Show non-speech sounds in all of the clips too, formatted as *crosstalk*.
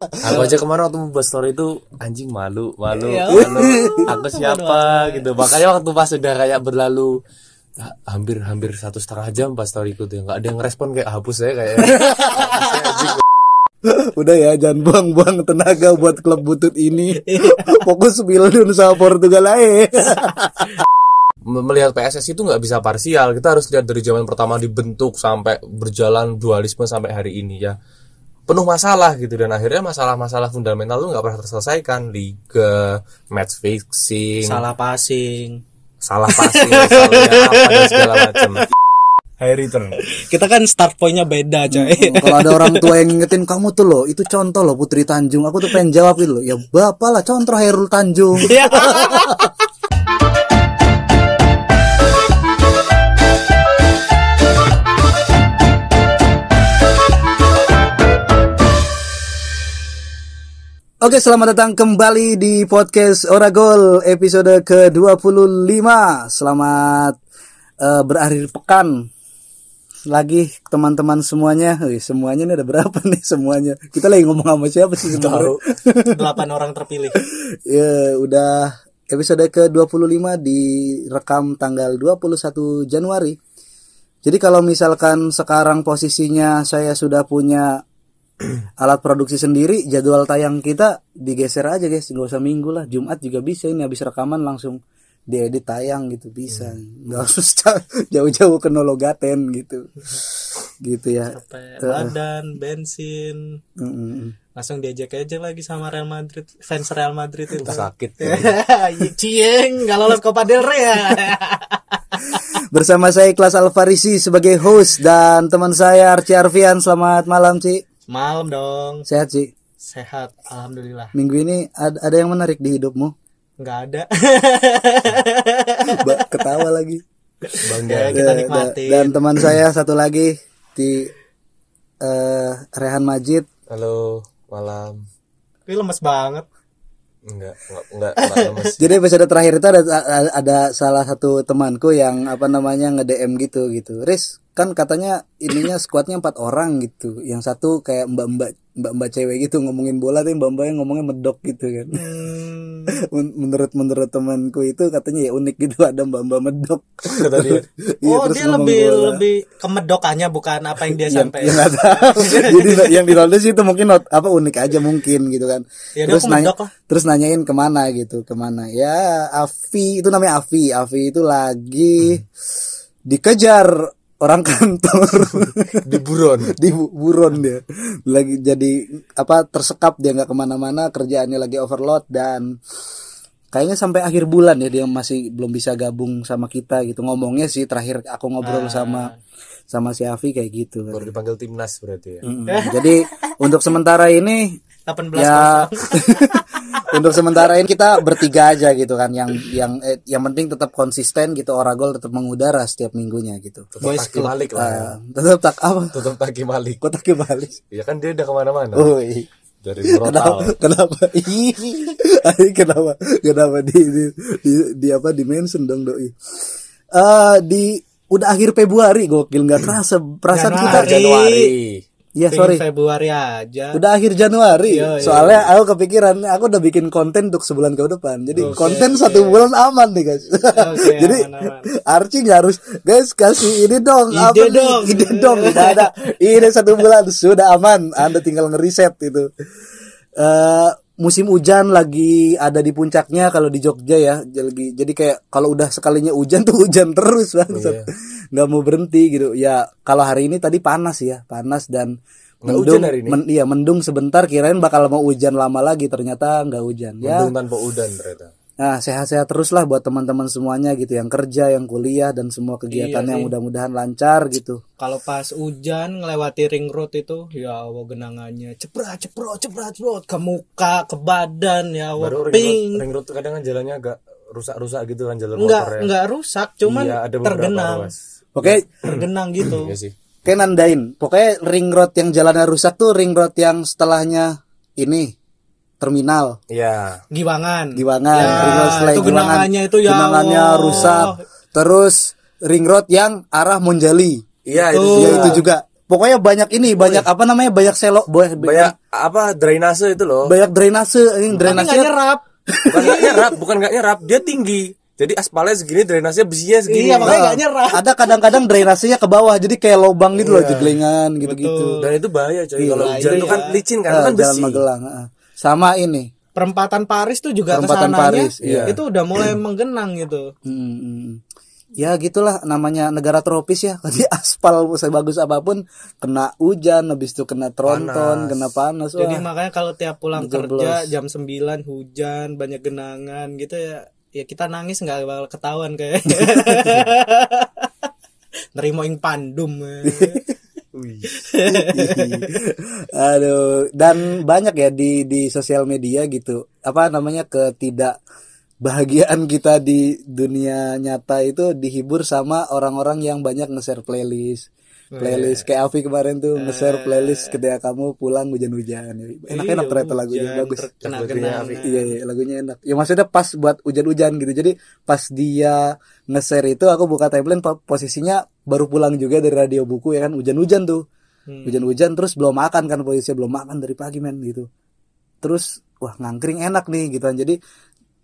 Aku aja kemarin waktu membuat story itu anjing malu, malu, Iya. malu. Aku siapa gitu. Makanya waktu pas udah kayak berlalu hampir hampir satu setengah jam pas storyku tuh nggak ada yang respon kayak hapus saya kayak Udah ya jangan buang-buang tenaga buat klub butut ini. Fokus Bildun sama Portugal aja. Melihat PSS itu nggak bisa parsial. Kita harus lihat dari zaman pertama dibentuk sampai berjalan dualisme sampai hari ini ya. Penuh masalah gitu dan akhirnya masalah-masalah fundamental itu nggak pernah terselesaikan. Liga, match fixing, Salah passing. salah passing, salahnya apa dan segala macam. High return. Kita kan start pointnya beda coy. Kalau ada orang tua yang ngingetin kamu tuh loh, itu contoh loh Putri Tanjung. Aku tuh pengen jawab itu loh. Ya bapak lah contoh Hairul Tanjung. *laughs* Oke, selamat datang kembali di podcast Oragol episode ke-25. Selamat eh, berakhir pekan. Lagi teman-teman semuanya. Wih, semuanya ini ada berapa *laughs* nih semuanya? Kita lagi ngomong sama siapa sih sebenarnya? *laughs* Delapan orang terpilih. *laughs* ya, udah episode ke-25 direkam tanggal 21 Januari. Jadi kalau misalkan sekarang posisinya saya sudah punya *clears throat* alat produksi sendiri, jadwal tayang kita digeser aja guys, nggak usah minggu lah, Jumat juga bisa ini habis rekaman langsung diedit tayang gitu bisa, nggak harus *laughs* jauh-jauh ke Nologaten gitu, gitu ya. Capek badan, bensin. Mm-mm. Langsung diajak aja lagi sama Real Madrid, fans Real Madrid itu. Sakit. *laughs* Cieng, gak lolos Copa del Rey ya. *laughs* Bersama saya Kelas Alfarisi sebagai host dan teman saya Arci Arfian. Selamat malam Ci, Malam dong. sehat Ci. Sehat, alhamdulillah. Minggu ini ada, ada yang menarik di hidupmu? Nggak ada. Ba- Ketawa lagi. Bangga. Ya, kita Da- nikmatin. Dan teman saya satu lagi di eh, Rehan Majid. Halo, malam. Ini lemes banget. Enggak, enggak, enggak, enggak lemes. *laughs* Jadi episode terakhir itu ada, ada ada salah satu temanku yang apa namanya nge-DM gitu gitu. Riz, kan katanya ininya skuadnya empat orang gitu. Yang satu kayak mbak-mbak mbak-mbak cewek gitu ngomongin bola tapi mbak-mbak yang ngomongnya medok gitu kan. Hmm, *laughs* Men- menurut menurut temanku itu katanya ya unik gitu ada mbak-mbak medok. Kata dia. *laughs* Iya, oh terus dia ngomong lebih bola. lebih kemedokannya bukan apa yang dia sampaikan. nggak tahu. *laughs* Jadi yang di sih itu mungkin not- apa unik aja mungkin gitu kan. Ya, dia terus nanya, medok lah. terus nanyain ke mana gitu, ke mana? Ya Avi itu namanya Avi. Avi itu lagi dikejar orang kantor. *laughs* Di buron. di bu- buron dia. Lagi jadi apa tersekap dia nggak ke mana-mana kerjaannya lagi overload dan kayaknya sampai akhir bulan ya dia masih belum bisa gabung sama kita gitu. Ngomongnya sih terakhir aku ngobrol sama sama si Avi kayak gitu Baru dipanggil timnas berarti ya. Mm, *laughs* jadi untuk sementara ini 18 ya *laughs* untuk sementara ini kita bertiga aja gitu kan yang yang eh, yang penting tetap konsisten gitu Oragol tetap mengudara setiap minggunya gitu Tetap Taki Malik lah. ya. Ah, tetap tak apa Tetap Taki Malik. kota kebalik Ya kan dia udah ke mana-mana. oh iya. Dari kenapa kenapa Ih, kenapa kenapa di di, di, di apa di mention dong doi Eh di udah akhir Februari gokil nggak kerasa perasaan Januari. kita Januari. ya Pingin sorry Februari aja. udah akhir Januari Iya, iya. soalnya aku kepikiran aku udah bikin konten untuk sebulan ke depan jadi konten satu bulan aman nih guys Oke, *laughs* jadi. Archie nggak harus guys kasih ini dong Ide apa nih? dong. ide dong tidak ada ide satu bulan sudah aman anda tinggal ngeriset itu eh musim hujan lagi ada di puncaknya kalau di Jogja ya. Jadi jadi kayak kalau udah sekalinya hujan *laughs* tuh hujan terus banget nggak mau berhenti gitu. Ya kalau hari ini tadi panas ya panas dan Nggak mendung hujan hari ini? men- iya mendung sebentar kirain bakal mau hujan lama lagi ternyata nggak hujan. Ya. Mendung tanpa udan ternyata. Nah, sehat-sehat terus lah buat teman-teman semuanya gitu yang kerja, yang kuliah dan semua kegiatan Iya yang sih. mudah-mudahan lancar gitu. Kalau pas hujan ngelewati ring road itu, ya Allah genangannya ceprat ceprat ceprat ceprat ke muka, ke badan, ya Allah Baru ring road, ping. ring road kadang kan jalannya agak rusak-rusak gitu kan jalur Enggak motornya. enggak rusak, cuman Iya, ada tergenang. Oke, Tergenang *clears throat* gitu. Iya sih. kayak nandain. Pokoknya ring road yang jalannya rusak tuh ring road yang setelahnya ini terminal Iya. Giwangan. Giwangan, Ya, ring road selain itu Giwangan. genangannya itu ya Genangannya Allah. rusak. Terus ring road yang arah Monjali. Iya, Itu. itu Ya juga. itu juga pokoknya banyak ini banyak apa namanya banyak selok banyak banyak apa drainase itu loh banyak drainase ini drainase nggak nyerap. bukan nggak nyerap bukan nggak nyerap dia tinggi jadi aspalnya segini drainasenya besinya segini Iya, makanya nggak nyerap. ada kadang-kadang drainasenya ke bawah jadi kayak lubang gitu loh jeglengan gitu-gitu dan itu bahaya coy kalau Iya, hujan iya. itu kan licin kan itu Ah, kan jalan besi Magelang ah. Sama ini Perempatan Paris tuh juga Perempatan ke sananya Paris, iya. itu udah mulai menggenang gitu. Hmm, hmm. ya gitulah namanya negara tropis ya *laughs* jadi aspal sebagus apa pun kena hujan habis itu kena tronton kena panas Jadi wah makanya kalau tiap pulang Jeblos. kerja jam 9 hujan, banyak genangan gitu ya. Ya kita nangis nggak bakal ketahuan kayak. *laughs* Nerimo ing pandum. *laughs* *laughs* Aduh, dan banyak ya di di sosial media gitu. Apa namanya ketidak bahagiaan kita di dunia nyata itu dihibur sama orang-orang yang banyak nge-share playlist. Playlist kayak Avi kemarin tuh nge-share playlist ketika kamu pulang hujan-hujan. Enak-enak ternyata lagunya bagus. Kena genangan. Iya, iya, lagunya enak. Ya maksudnya pas buat hujan-hujan gitu. Jadi pas dia nge-share itu aku buka timeline po- posisinya baru pulang juga dari radio buku ya kan hujan-hujan tuh. Hujan-hujan terus belum makan kan posisinya belum makan dari pagi men gitu. Terus wah ngangkring enak nih gitu kan. Jadi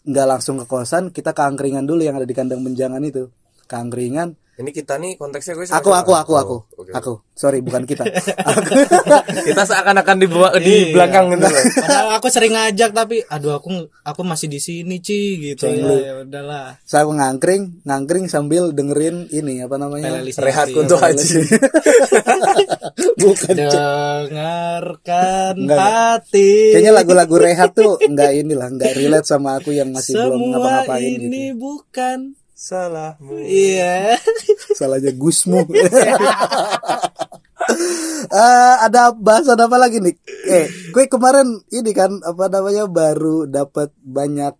nggak langsung ke kosan, kita ke angkringan dulu yang ada di kandang menjangan itu. Ke angkringan, ini kita nih konteksnya gue aku aku aku Oh, aku. oke. Aku. Sorry, bukan kita. *laughs* Kita seakan-akan di di Iya. belakang gitu *laughs* Padahal aku sering ngajak tapi aduh aku aku masih di sini Ci gitu ya. Ya udahlah. Saya ngangkring, ngangkring sambil dengerin ini apa namanya? Rehat untuk haji Bukan. Dengarkan Enggak, enggak. hati. Kayaknya lagu-lagu rehat tuh nggak inilah, nggak relate sama aku yang masih belum Semua ngapa-ngapain ini gitu. bukan salahmu Iya. *laughs* Salahnya Gusmu. *laughs* *laughs* Eh, ada bahasan apa lagi nih? Eh, gue kemarin ini kan apa namanya baru dapat banyak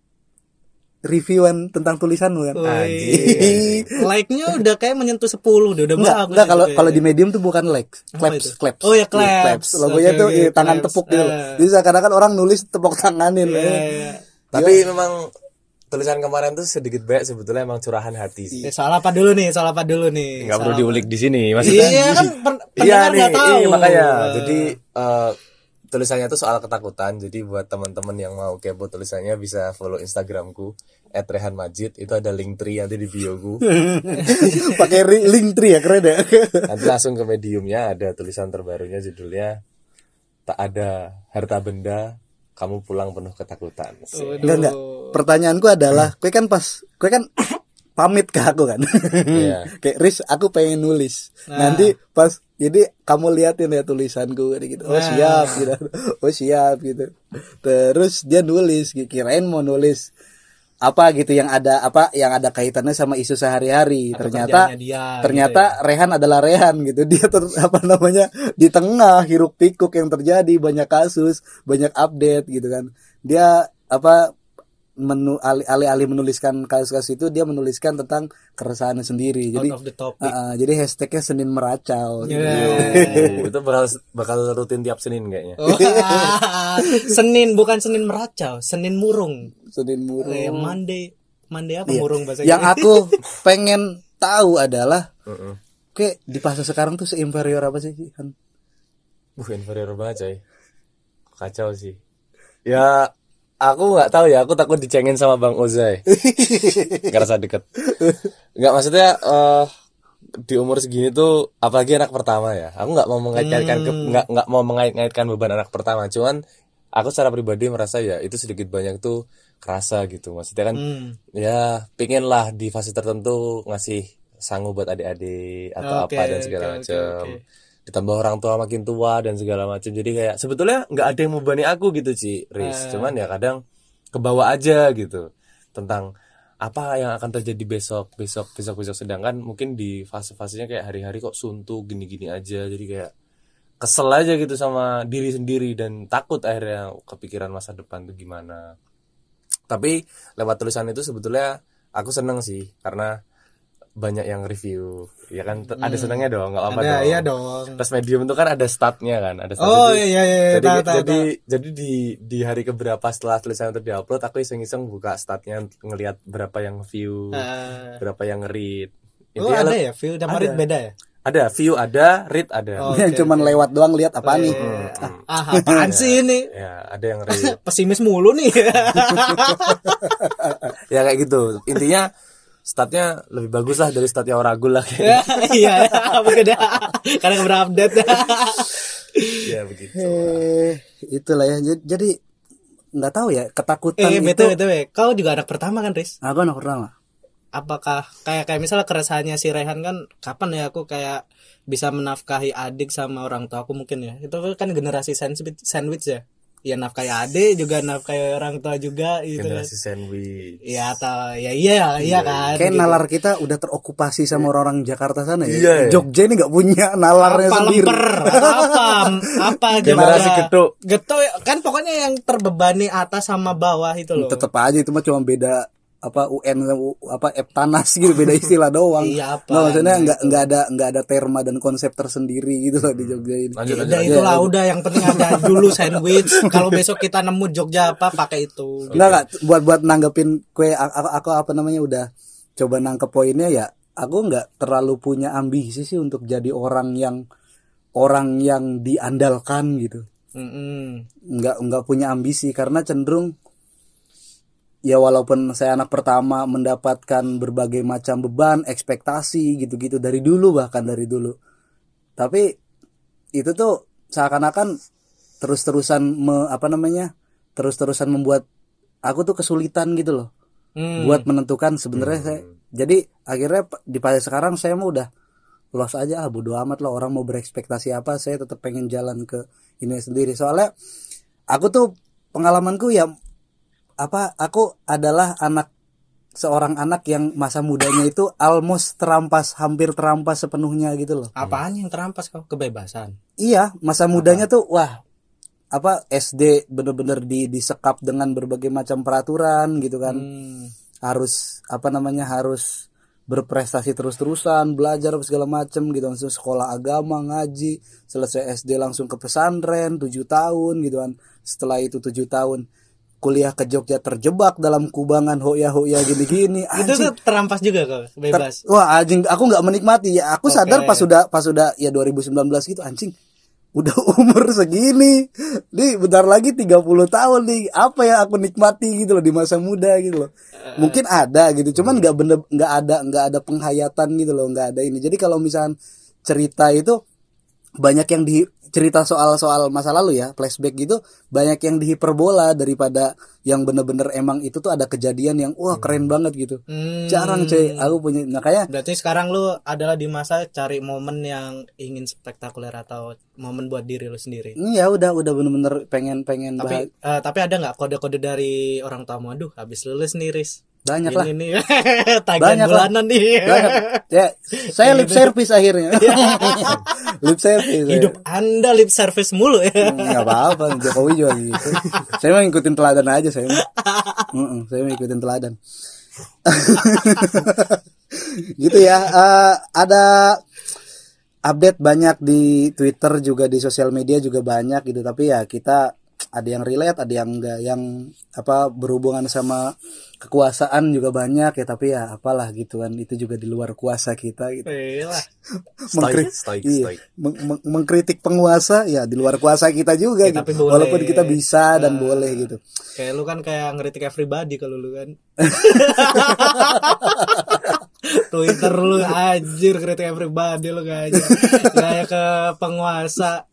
reviewan tentang tulisanmu kan. Wih. Like-nya udah kayak menyentuh 10 udah udah Enggak, bagus. enggak itu kalau ya. kalau di medium tuh bukan like, Apa claps, claps. Oh ya, Iya, claps. Logonya Oke, tuh oke, iya, tangan claps. tepuk gitu. Eh. Jadi seakan-akan orang nulis tepuk tanganin. Iya, eh. iya. tapi memang tulisan kemarin tuh sedikit banyak sebetulnya emang curahan hati sih Eh, soal apa dulu nih? Soal apa dulu nih? nggak perlu diulik di sini maksudnya Iya kan Iya nih, tahu. iya, makanya. Jadi eh, tulisannya tuh soal ketakutan. Jadi buat teman-teman yang mau kepo tulisannya bisa follow Instagramku @rehanmajid. Itu ada link tree nanti di bio ku. *laughs* Pakai link tree ya keren ya. *laughs* Nanti langsung ke mediumnya ada tulisan terbarunya judulnya tak ada harta benda kamu pulang penuh ketakutan. Enggak enggak. Pertanyaanku adalah, kue kan pas, kue kan *coughs* pamit ke aku kan. Iya. *laughs* Kayak Riz, aku pengen nulis. Nanti pas, jadi kamu liatin ya tulisanku gitu. Oh siap gitu. *laughs* Oh siap gitu. Terus dia nulis, kirain mau nulis apa gitu yang ada apa yang ada kaitannya sama isu sehari-hari. Ternyata dia, ternyata Rehan adalah Rehan gitu. Dia ter, apa namanya di tengah hiruk pikuk yang terjadi banyak kasus, banyak update gitu kan. Dia apa menu alih- alih-alih menuliskan kasus-kasus itu dia menuliskan tentang keresahannya sendiri. Jadi Out of the topic. uh, uh, jadi hashtagnya Senin meracau. gitu. Yeah. Oh, itu bakal bakal rutin tiap Senin kayaknya. Wah, *laughs* Senin bukan Senin meracau, Senin murung. Senin murung. Eh, Monday, Monday apa Iya. murung bahasa Yang aku pengen tahu adalah Heeh. kayak di fase sekarang tuh seinferior apa sih Han? Uh, inferior banget coy. Kacau sih. Ya, aku nggak tahu ya. Aku takut dicengin sama Bang Ozai. *laughs* Ngerasa deket. Nggak maksudnya eh di umur segini tuh apalagi anak pertama ya. Aku nggak mau mengait-ngaitkan ke- nggak nggak mau mengait-ngaitkan beban anak pertama. Cuman aku secara pribadi merasa ya itu sedikit banyak tuh kerasa gitu. Maksudnya kan Hmm. ya pingin lah di fase tertentu ngasih sanggup buat adik-adik atau Oke, apa dan segala oke, macam oke. ditambah orang tua makin tua dan segala macam jadi kayak sebetulnya nggak ada yang membebani aku gitu Ci Riz Eh. cuman ya kadang kebawa aja gitu tentang apa yang akan terjadi besok besok besok besok sedangkan mungkin di fase-fasenya kayak hari-hari kok suntuk gini-gini aja jadi kayak kesel aja gitu sama diri sendiri dan takut akhirnya kepikiran masa depan tuh gimana tapi lewat tulisan itu sebetulnya aku seneng sih karena banyak yang review ya kan T- ada senengnya dong nggak apa Hmm. Ada, dong iya dong. terus medium itu kan ada statnya kan ada stat Oh jadi, iya iya iya, jadi tahu tahu. jadi tahu. jadi di di hari keberapa setelah tulisan itu diupload aku iseng-iseng buka statnya ngelihat berapa yang view Eh, berapa yang read oh Intinya ada le- ya, Phil Damarit Ada. beda ya? Ada view ada read ada Oh, yang oke, cuman lewat doang lihat apa nih *laughs* Ah, apaan sih ini? ya ada yang read *laughs* Pesimis mulu nih. *laughs* ya kayak gitu intinya statnya lebih bagus lah dari statnya Oragul lah kayak Iya, beda. Karena berupdate. ya begitu eh itulah ya Jadi- jadi nggak tahu ya ketakutan eh, itu betul betul. Kau juga anak pertama kan, Riz? aku anak pertama apakah kayak kayak misalnya keresahannya si Rehan kan kapan ya aku kayak bisa menafkahi adik sama orang tua aku mungkin ya? Itu kan generasi sandwich sandwich ya? Ya nafkahi adik juga nafkahi orang tua juga gitu kan. generasi sandwich. Ya atau ya iya iya kan kayak gitu. nalar kita udah terokupasi sama orang-orang Jakarta sana ya? Iya, ya. Jogja ini nggak punya nalarnya apa sendiri. lemper? Apa apa *laughs* Generasi getuk. getuk kan pokoknya yang terbebani atas sama bawah itu loh. Tetap aja itu mah cuma beda apa UN apa Eptanas gitu beda istilah doang. Iya, apa Nggak, maksudnya emang nggak nggak ada nggak ada terma dan konsep tersendiri gitu loh di Jogja ini. lanjut Ya lanjut itulah udah yang penting ada dulu sandwich. Kalau besok kita nemu Jogja apa pakai itu. Enggak enggak buat buat nanggepin kue aku, aku apa namanya udah coba nangkep poinnya ya. Aku nggak terlalu punya ambisi sih untuk jadi orang yang orang yang diandalkan gitu. Mm-mm. nggak nggak punya ambisi karena cenderung ya walaupun saya anak pertama mendapatkan berbagai macam beban ekspektasi gitu-gitu dari dulu bahkan dari dulu. Tapi itu tuh seakan-akan terus-terusan me- apa namanya terus-terusan membuat aku tuh kesulitan gitu loh. Hmm. buat menentukan sebenarnya saya jadi akhirnya di pada sekarang saya mau udah los aja ah bodo amat lah orang mau berekspektasi apa saya tetap pengen jalan ke ini sendiri. Soalnya aku tuh pengalamanku ya apa aku adalah anak seorang anak yang masa mudanya itu almost terampas hampir terampas sepenuhnya gitu loh Apaan yang terampas kau? Kebebasan. iya masa mudanya tuh wah apa SD bener-bener di disekap dengan berbagai macam peraturan gitu kan Hmm. harus apa namanya harus berprestasi terus-terusan belajar segala macem gitu langsung sekolah agama ngaji selesai SD langsung ke pesantren tujuh tahun gitu kan setelah itu tujuh tahun kuliah ke Jogja terjebak dalam kubangan hoya hoya gini-gini *laughs* Itu anjing. tuh terampas juga kau, bebas. wah anjing aku nggak menikmati. Ya aku sadar Oke. pas sudah pas sudah ya 2019 gitu anjing udah *laughs* umur segini. Nih bentar lagi 30 tahun nih apa yang aku nikmati gitu loh di masa muda gitu loh. Mungkin ada gitu cuman nggak bener nggak ada nggak ada penghayatan gitu loh nggak ada ini. Jadi kalau misalnya cerita itu banyak yang di cerita soal-soal masa lalu ya flashback gitu banyak yang dihiperbola daripada yang bener-bener emang itu tuh ada kejadian yang wah keren banget gitu Hmm. jarang cuy aku punya makanya Berarti sekarang lu adalah di masa cari momen yang ingin spektakuler atau momen buat diri lu sendiri. ya udah udah bener-bener pengen pengen Tapi eh, tapi ada nggak kode-kode dari orang tua aduh habis lulus nih Riz. Banyak lah Ini nih *laughs* tagihan Banyak lah. bulanan nih. Banyak. ya saya lip service akhirnya *laughs* lip service saya. Hidup Anda lip service mulu ya. nggak apa-apa Jokowi juga gitu saya mau ngikutin teladan aja saya mah. Mm-mm, saya mau ngikutin teladan *laughs* gitu ya eh, ada update banyak di Twitter juga di sosial media juga banyak gitu tapi ya kita ada yang relate ada yang enggak yang apa berhubungan sama kekuasaan juga banyak ya tapi ya apalah gitu kan itu juga di luar kuasa kita gitu Iyalah. *laughs* Mengkri- stoik, iya, stoik. meng- meng- mengkritik penguasa ya di luar kuasa kita juga Ya, gitu. tapi boleh. Walaupun kita bisa dan boleh gitu. Kayak lu kan kayak ngeritik everybody kalau lu kan. *laughs* Twitter lu anjir kritik everybody lu kayaknya. Kayak ke penguasa.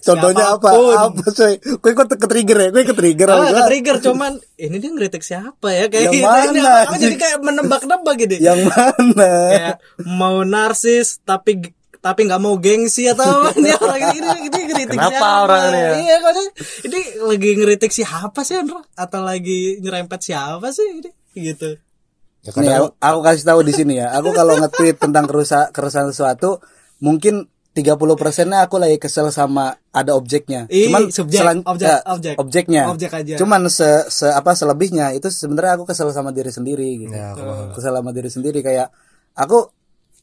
Contohnya apa? Siapa pun. Apa coy? Gue kok ke trigger ya? Gue ke trigger Ah, apa? trigger cuman ini dia ngeritik siapa ya kayak Yang gitu. Ini mana, aku jadi kayak menebak-nebak gitu. Yang mana? kayak mau narsis tapi tapi nggak mau gengsi atau ini orang ini ini, ini ngeritik Kenapa siapa? orang ini ya? Iya kok ini lagi ngeritik siapa sih Andra? Atau lagi nyerempet siapa sih ini? Gitu. Ya, Nih, kadang- aku, aku kasih tahu di sini ya. Aku kalau nge-tweet tentang kerusa, keresahan sesuatu, mungkin 30 persennya aku lagi kesel sama ada objeknya. Ih, Cuman subjek, selan- objek, ya, objek. objeknya. Objek aja. Cuman se, se apa selebihnya itu sebenarnya aku kesel sama diri sendiri gitu. Ya, aku kesel sama diri sendiri kayak aku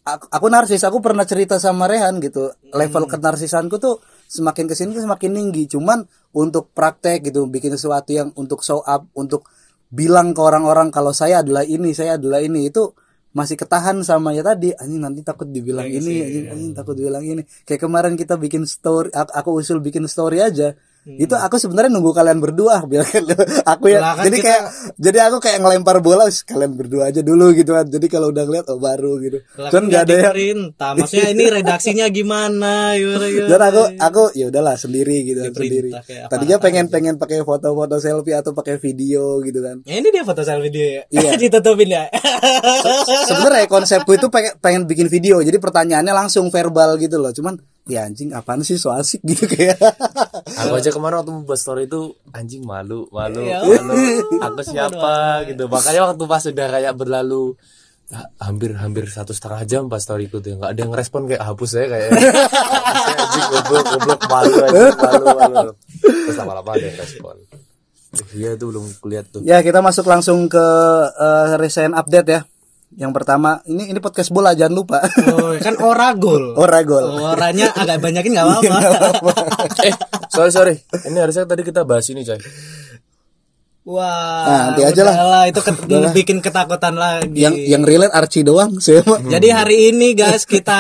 aku, aku narsis, aku pernah cerita sama Rehan gitu. Level kenarsisanku tuh semakin ke sini tuh semakin tinggi. Cuman untuk praktek gitu, bikin sesuatu yang untuk show up, untuk bilang ke orang-orang kalau saya adalah ini, saya adalah ini. Itu masih ketahan sama ya tadi anjing nanti takut dibilang ini anjing, anjing takut dibilang ini. Kayak kemarin kita bikin story aku usul bikin story aja itu aku sebenarnya nunggu kalian berdua *laughs* biar kan aku ya kan jadi kita- kayak jadi aku kayak ngelempar bola "Wis, kalian berdua aja dulu gitu kan. Jadi kalau udah ngeliat oh baru gitu. Lah, cuman kan nggak ada yang perintah. *laughs* Maksudnya ini redaksinya gimana gimana, gimana. dan aku aku ya udahlah sendiri gitu kan sendiri. tadinya pengen pengen pakai foto-foto selfie atau pakai video gitu kan. Ya, ini dia foto selfie dia ya? Iya. *laughs* ditutupin ya? Sebenarnya konsepku itu pengen, pengen bikin video. Jadi pertanyaannya langsung verbal gitu loh. Cuman ya anjing apaan sih? So asik gitu kayak. Aku aja kemarin waktu membuat story itu anjing malu, malu, Ya malu. Aku siapa? gitu. Makanya waktu pas sudah kayak berlalu ha- hampir hampir satu setengah jam pas storyku tuh nggak ada yang respon kayak hapus saya kayak. Anjing goblok goblok malu anjing malu malu terus lama-lama ada yang respon. Iya tuh belum kulihat tuh. Ya kita masuk langsung ke eh, recent update ya yang pertama ini ini podcast bola jangan lupa. Oh kan ora gol. Ora gol. Oranya agak banyakin nggak Iya, apa-apa. *laughs* eh sorry sorry. Ini harusnya tadi kita bahas ini coy wah Nah, nanti aja lah. itu ket- bikin ketakutan lagi. Yang yang relate Archie doang mah Jadi hari ini guys kita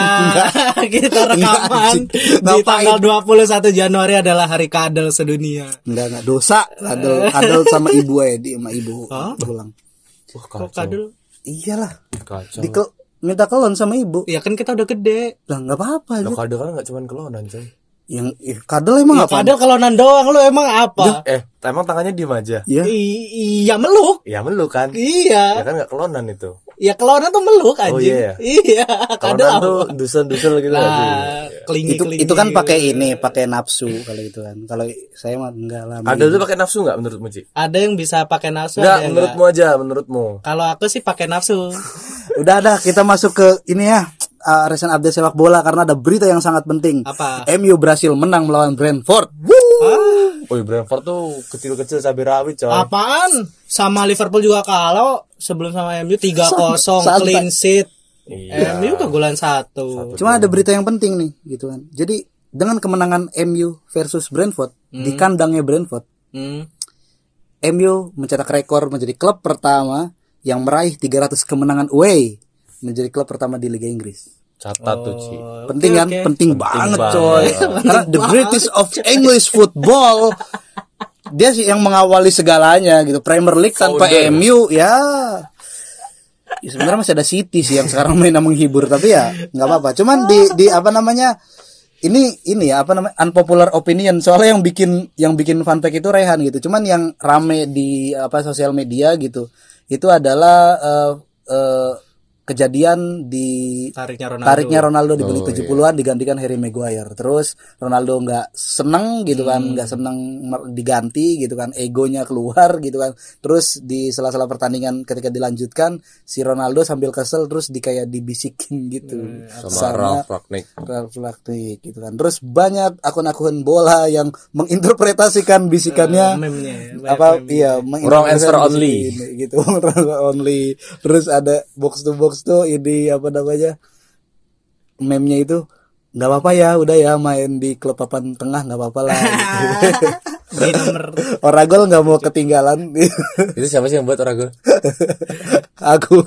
*laughs* kita rekaman di tanggal 21 Januari adalah hari kadal sedunia. enggak enggak. Dosa. Adel adel sama ibu ya di sama ibu. Pulang wah Kok kacau. kadal? Iyalah. Kacau. Di minta kelon sama ibu. Ya kan kita udah gede. lah nggak apa-apa lo kadang kan nggak cuman kelonan coy yang ih, kadel emang Ya, apa? kadal kalau doang. Lu emang apa? eh emang tangannya diem aja? Ya I- Iya meluk. ya meluk kan? Ya Iya. kan nggak kelonan itu Ya kelonan tuh meluk anjing. iya. Iya, kadal tuh dusun-dusun gitu? Nah, kelingi itu kelingi. itu kan pakai ini pakai nafsu kalau itu kan kalau saya mah enggak lah Ada tuh pakai nafsu nggak menurutmu Ci? Ada yang bisa pakai nafsu Enggak, menurutmu aja, menurutmu. Kalau aku sih pakai nafsu. *laughs* udah ada kita masuk ke ini ya uh, recent update sepak bola karena ada berita yang sangat penting Apa? MU berhasil menang melawan Brentford Ah, Oh, Brentford tuh kecil-kecil cabai rawit, coy. apaan? Sama Liverpool juga kalau sebelum sama MU 3-0 Santai. clean sheet. Iya. MU kegolan satu. cuma ada berita yang penting nih gitu kan jadi dengan kemenangan MU versus Brentford di kandangnya Brentford Hmm. MU mencetak rekor menjadi klub pertama yang meraih 300 kemenangan away menjadi klub pertama di Liga Inggris Catat tuh, Ci. penting kan? oke. penting banget banget. coy. *laughs* Karena the greatest of English football. Dia sih yang mengawali segalanya gitu. Premier League tanpa MU ya. Ya, sebenarnya masih ada City sih yang sekarang main menghibur tapi ya nggak apa-apa. Cuman di di apa namanya ini ini ya apa namanya unpopular opinion. Soalnya yang bikin yang bikin fact itu Rehan gitu. Cuman yang rame di apa sosial media gitu itu adalah eh, eh, kejadian di Tariknya Ronaldo. tariknya Ronaldo di menit 70-an digantikan Harry Maguire. Terus Ronaldo nggak seneng gitu kan, nggak seneng mer- diganti gitu kan, egonya keluar gitu kan. Terus di sela-sela pertandingan ketika dilanjutkan si Ronaldo sambil kesel terus di kayak dibisikin gitu Sama Ralf Ragnick. Ralf Ragnick gitu kan. Terus banyak akun-akun bola yang menginterpretasikan bisikannya Meme-nya ya, banyak apa meme-nya. iya Wrong answer menginterpretasikan only. gitu *laughs* wrong only terus ada box to box tuh ini apa namanya meme-nya itu nggak apa-apa ya udah ya main di klub papan tengah nggak apa-apa lah gitu. *laughs* Di nomor *laughs* Oragol nggak mau ketinggalan *laughs* Itu siapa sih yang buat orang gue? aku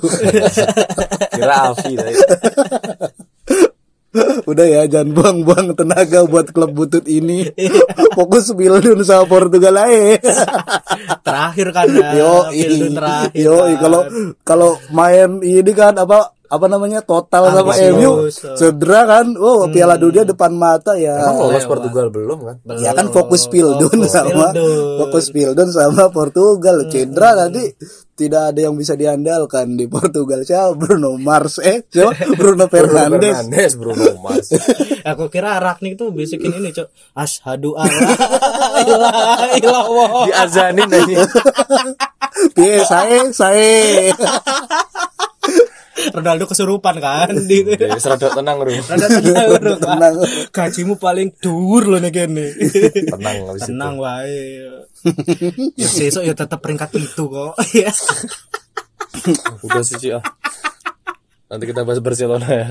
Kira Alfi tadi. *laughs* udah ya jangan buang-buang tenaga buat klub butut ini *laughs* fokus Pildun sama Portugal aja *laughs* terakhir kan ya. yo terakhir. yo kan. kalau kalau main ini kan apa apa namanya total sama. MU cedera kan? Oh Piala Dunia depan mata ya. Emang lolos Portugal belum kan? ya kan fokus Pildun sama Pildun. fokus Pildun sama Portugal. Cedera nanti tidak ada yang bisa diandalkan di Portugal. Siapa? Bruno Mars. Eh siapa? Bruno *laughs* Fernandes. Fernandes, Bruno Mars. *laughs* Aku kira Ragnik tuh bisikin ini, Cok. Asyhadu an la *laughs* ilaha illallah. Diazanin aja. Piye saya saya Ronaldo kesurupan kan di Jadi serodok tenang, Bro. Rada tenang, bro. tenang. Gajimu paling dhuwur loh nih kene. Tenang habis itu. Tenang wae. ya sesuk ya tetap peringkat itu kok. Ya. Udah sih, ah. Nanti kita bahas Barcelona ya.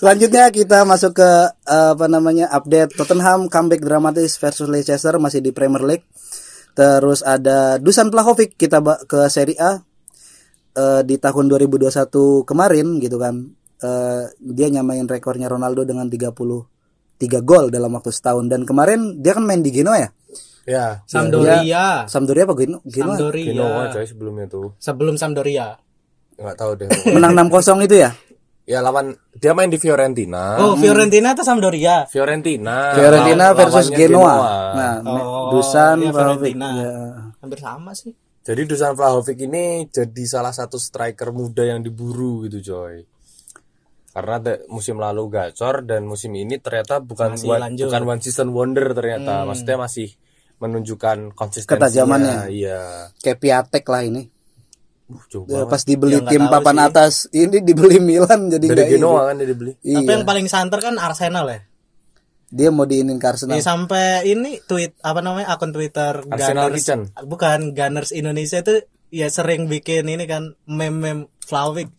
Selanjutnya kita masuk ke eh, apa namanya update Tottenham comeback dramatis versus Leicester masih di Premier League. Terus ada Dusan Vlahovic kita ke Serie A. eh, di tahun 2021 kemarin gitu kan eh, dia nyamain rekornya Ronaldo dengan 33 gol dalam waktu setahun dan kemarin dia kan main di Genoa ya Ya, Sampdoria. Sampdoria apa Geno- Genoa Sampdoria. Genoa coy sebelumnya tuh. Sebelum Sampdoria. Nggak tahu deh. *laughs* menang 6-0 itu ya ya lawan dia main di Fiorentina. Oh, Fiorentina atau Sampdoria? Fiorentina. Fiorentina versus lawannya Genoa. Nah, Oh, Dusan Vlahovic. Fiorentina. Ya. Hampir sama sih. Jadi Dusan Vlahovic ini jadi salah satu striker muda yang diburu gitu coy. Karena de- musim lalu gacor dan musim ini ternyata bukan Masih one- lanjut. bukan one season wonder ternyata. Maksudnya masih menunjukkan konsistensinya. Ketajamannya. Iya. Kayak Piatek lah ini. Uh, Ya, pas dibeli Ya, tim papan sih. atas, ini dibeli Milan jadi Dari. Genoa kan dia dibeli. Iya. Tapi yang paling santer kan Arsenal ya. Dia mau diinin ke Arsenal. Ya, sampai ini tweet apa namanya akun Twitter Arsenal Gunners Kitchen. bukan Gunners Indonesia itu ya sering bikin ini kan meme-meme Flawik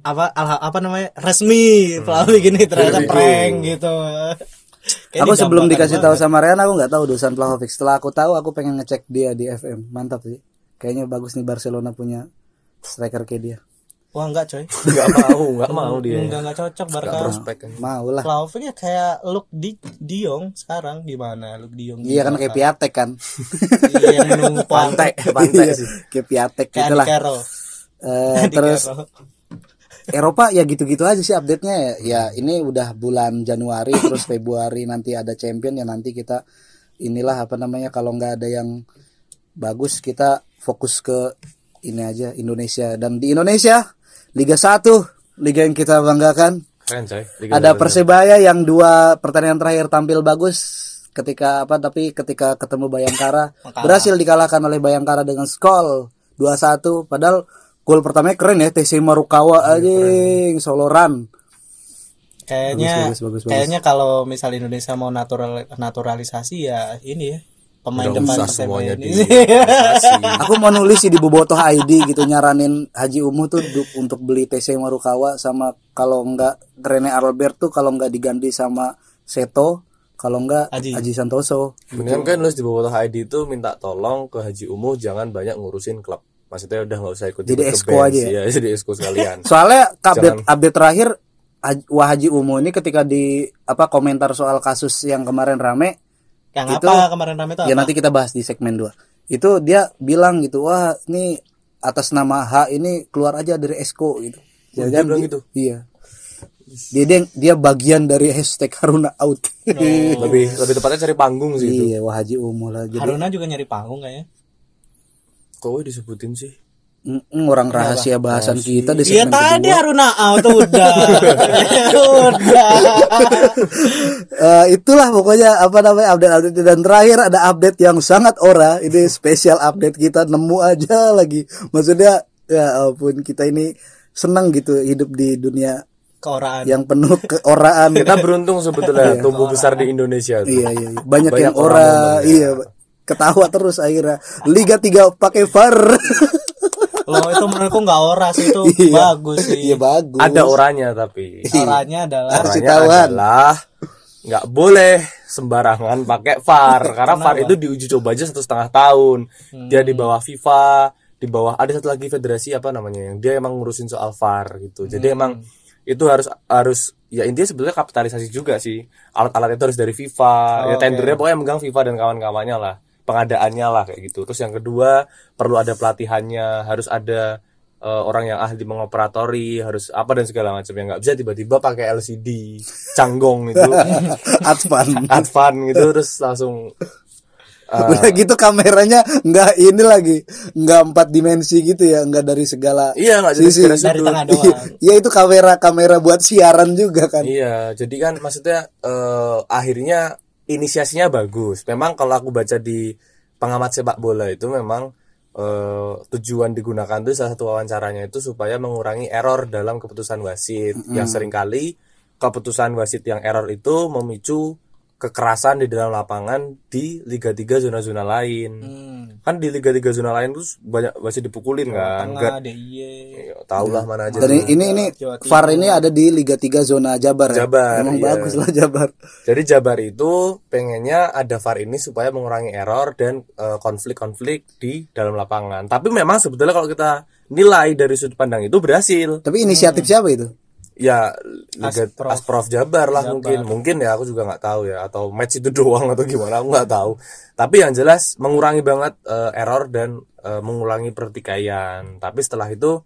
apa alha- apa namanya resmi Flawik ini ternyata prank gitu. Kayaknya aku sebelum digampangkan dikasih tahu banget. sama Rian aku nggak tahu Dusan Vlahovic. Setelah aku tahu aku pengen ngecek dia di FM. Mantap sih. Kayaknya bagus nih Barcelona punya striker kayak dia. Wah enggak coy. *laughs* Enggak mau, enggak mau dia. Enggak enggak cocok Barca. Prospek kan. Mau lah. Ya kayak Luke Di Diong sekarang gimana Luke Diong. Iya kan kayak Piatek kan. *laughs* Iya yang numpang Pantai, *laughs* pantai Iya, sih. kayak Piatek gitu lah. Eh, terus. Eropa ya gitu-gitu aja sih update-nya ya. Ya ini udah bulan Januari *coughs* terus Februari nanti ada champion ya nanti kita inilah apa namanya kalau nggak ada yang bagus kita fokus ke ini aja Indonesia dan di Indonesia Liga 1 liga yang kita banggakan Keren coy. Liga ada. Persebaya yang dua pertandingan terakhir tampil bagus ketika apa tapi ketika ketemu Bayangkara berhasil dikalahkan oleh Bayangkara dengan skor 2-1 padahal gol pertamanya keren ya TC Marukawa aja soloran Kayaknya Bagus, bagus, bagus, bagus. kayaknya kalau misal Indonesia mau natural naturalisasi ya ini ya pemain Udah depan usah semuanya ini. di aku mau nulis sih di Bobotoh ID gitu nyaranin Haji Umuh tuh du- untuk beli TC Marukawa sama kalau enggak Rene Albert tuh kalau enggak diganti sama Seto kalau enggak Haji. Haji Santoso Mendingan kan nulis di bawah ID itu minta tolong ke Haji Umuh jangan banyak ngurusin klub. Maksudnya udah nggak usah ikut Jadi exco bench. aja ya? Iya, *laughs* jadi exco sekalian. *laughs* Soalnya update Jangan. update terakhir Wah Haji Umo ini ketika di apa komentar soal kasus yang kemarin rame Yang Itu- apa kemarin rame itu ya apa? nanti kita bahas di segmen 2. Itu dia bilang gitu, wah ini atas nama H ini keluar aja dari Esko gitu. dia Jangan bilang gitu? Iya. Dia, dia dia bagian dari hashtag Haruna out. *laughs* lebih lebih tepatnya cari panggung sih itu. iya, Wah Haji. Jadi Haruna juga nyari panggung kayaknya. Kok disebutin sih? Orang rahasia bahasan kita di Iya segmen tadi kedua. Haruna out udah. *laughs* udah. Eh, itulah pokoknya apa namanya update-update dan terakhir ada update yang sangat ora ini spesial update kita nemu aja lagi maksudnya ya ampun kita ini senang gitu hidup di dunia Keoraan. yang penuh keoraan Kita beruntung sebetulnya tumbuh besar di Indonesia tuh. iya iya iya. banyak, Banyak yang ora ya. iya ketawa terus akhirnya Liga 3 pakai VAR *laughs* Loh itu menurutku nggak ora sih itu *laughs* Iya. bagus sih. iya bagus Ada orangnya tapi. Oranya adalah Harus adalah nggak boleh sembarangan pakai VAR *laughs* karena VAR itu diuji coba aja satu setengah tahun. Dia di bawah FIFA, di bawah ada satu lagi federasi apa namanya yang dia emang ngurusin soal VAR gitu. Jadi emang itu harus harus ya intinya sebetulnya kapitalisasi juga sih. Alat-alat itu harus dari FIFA. ya tendernya pokoknya megang FIFA dan kawan-kawannya lah. Pengadaannya lah kayak gitu. Terus yang kedua perlu ada pelatihannya, harus ada eh, orang yang ahli mengoperatori, harus apa dan segala macam yang nggak bisa tiba-tiba pakai LCD canggong itu Advan *laughs* advan gitu terus langsung eh, udah gitu kameranya nggak ini lagi nggak empat dimensi gitu ya nggak dari segala iya nggak jadi Sisi. segala dari sudut. tengah doang. *laughs* ya itu kamera kamera buat siaran juga kan Iya, jadi kan maksudnya eh, akhirnya inisiasinya bagus. Memang kalau aku baca di pengamat sepak bola itu memang eh, tujuan digunakan itu salah satu wawancaranya itu supaya mengurangi error dalam keputusan wasit. Yang sering kali keputusan wasit yang error itu memicu kekerasan di dalam lapangan di Liga 3 zona-zona lain. Hmm. kan di liga-liga zona lain tuh banyak masih dipukulin kan Tengah DIY. Ya, tau lah mana aja Dan ini ini Jawa. VAR ini ada di Liga 3 zona Jabar ya. Jabar, Emang iya. bagus lah Jabar. Jadi Jabar itu pengennya ada VAR ini supaya mengurangi error dan eh, konflik-konflik di dalam lapangan. Tapi memang sebetulnya kalau kita nilai dari sudut pandang itu berhasil. Tapi inisiatif siapa itu? Ya Liga Asprof. Asprof, Jabar lah mungkin. Mungkin ya aku juga nggak tahu ya atau match itu *laughs* doang atau gimana aku nggak tahu. Tapi yang jelas mengurangi banget eh, error dan eh, mengurangi pertikaian. Tapi setelah itu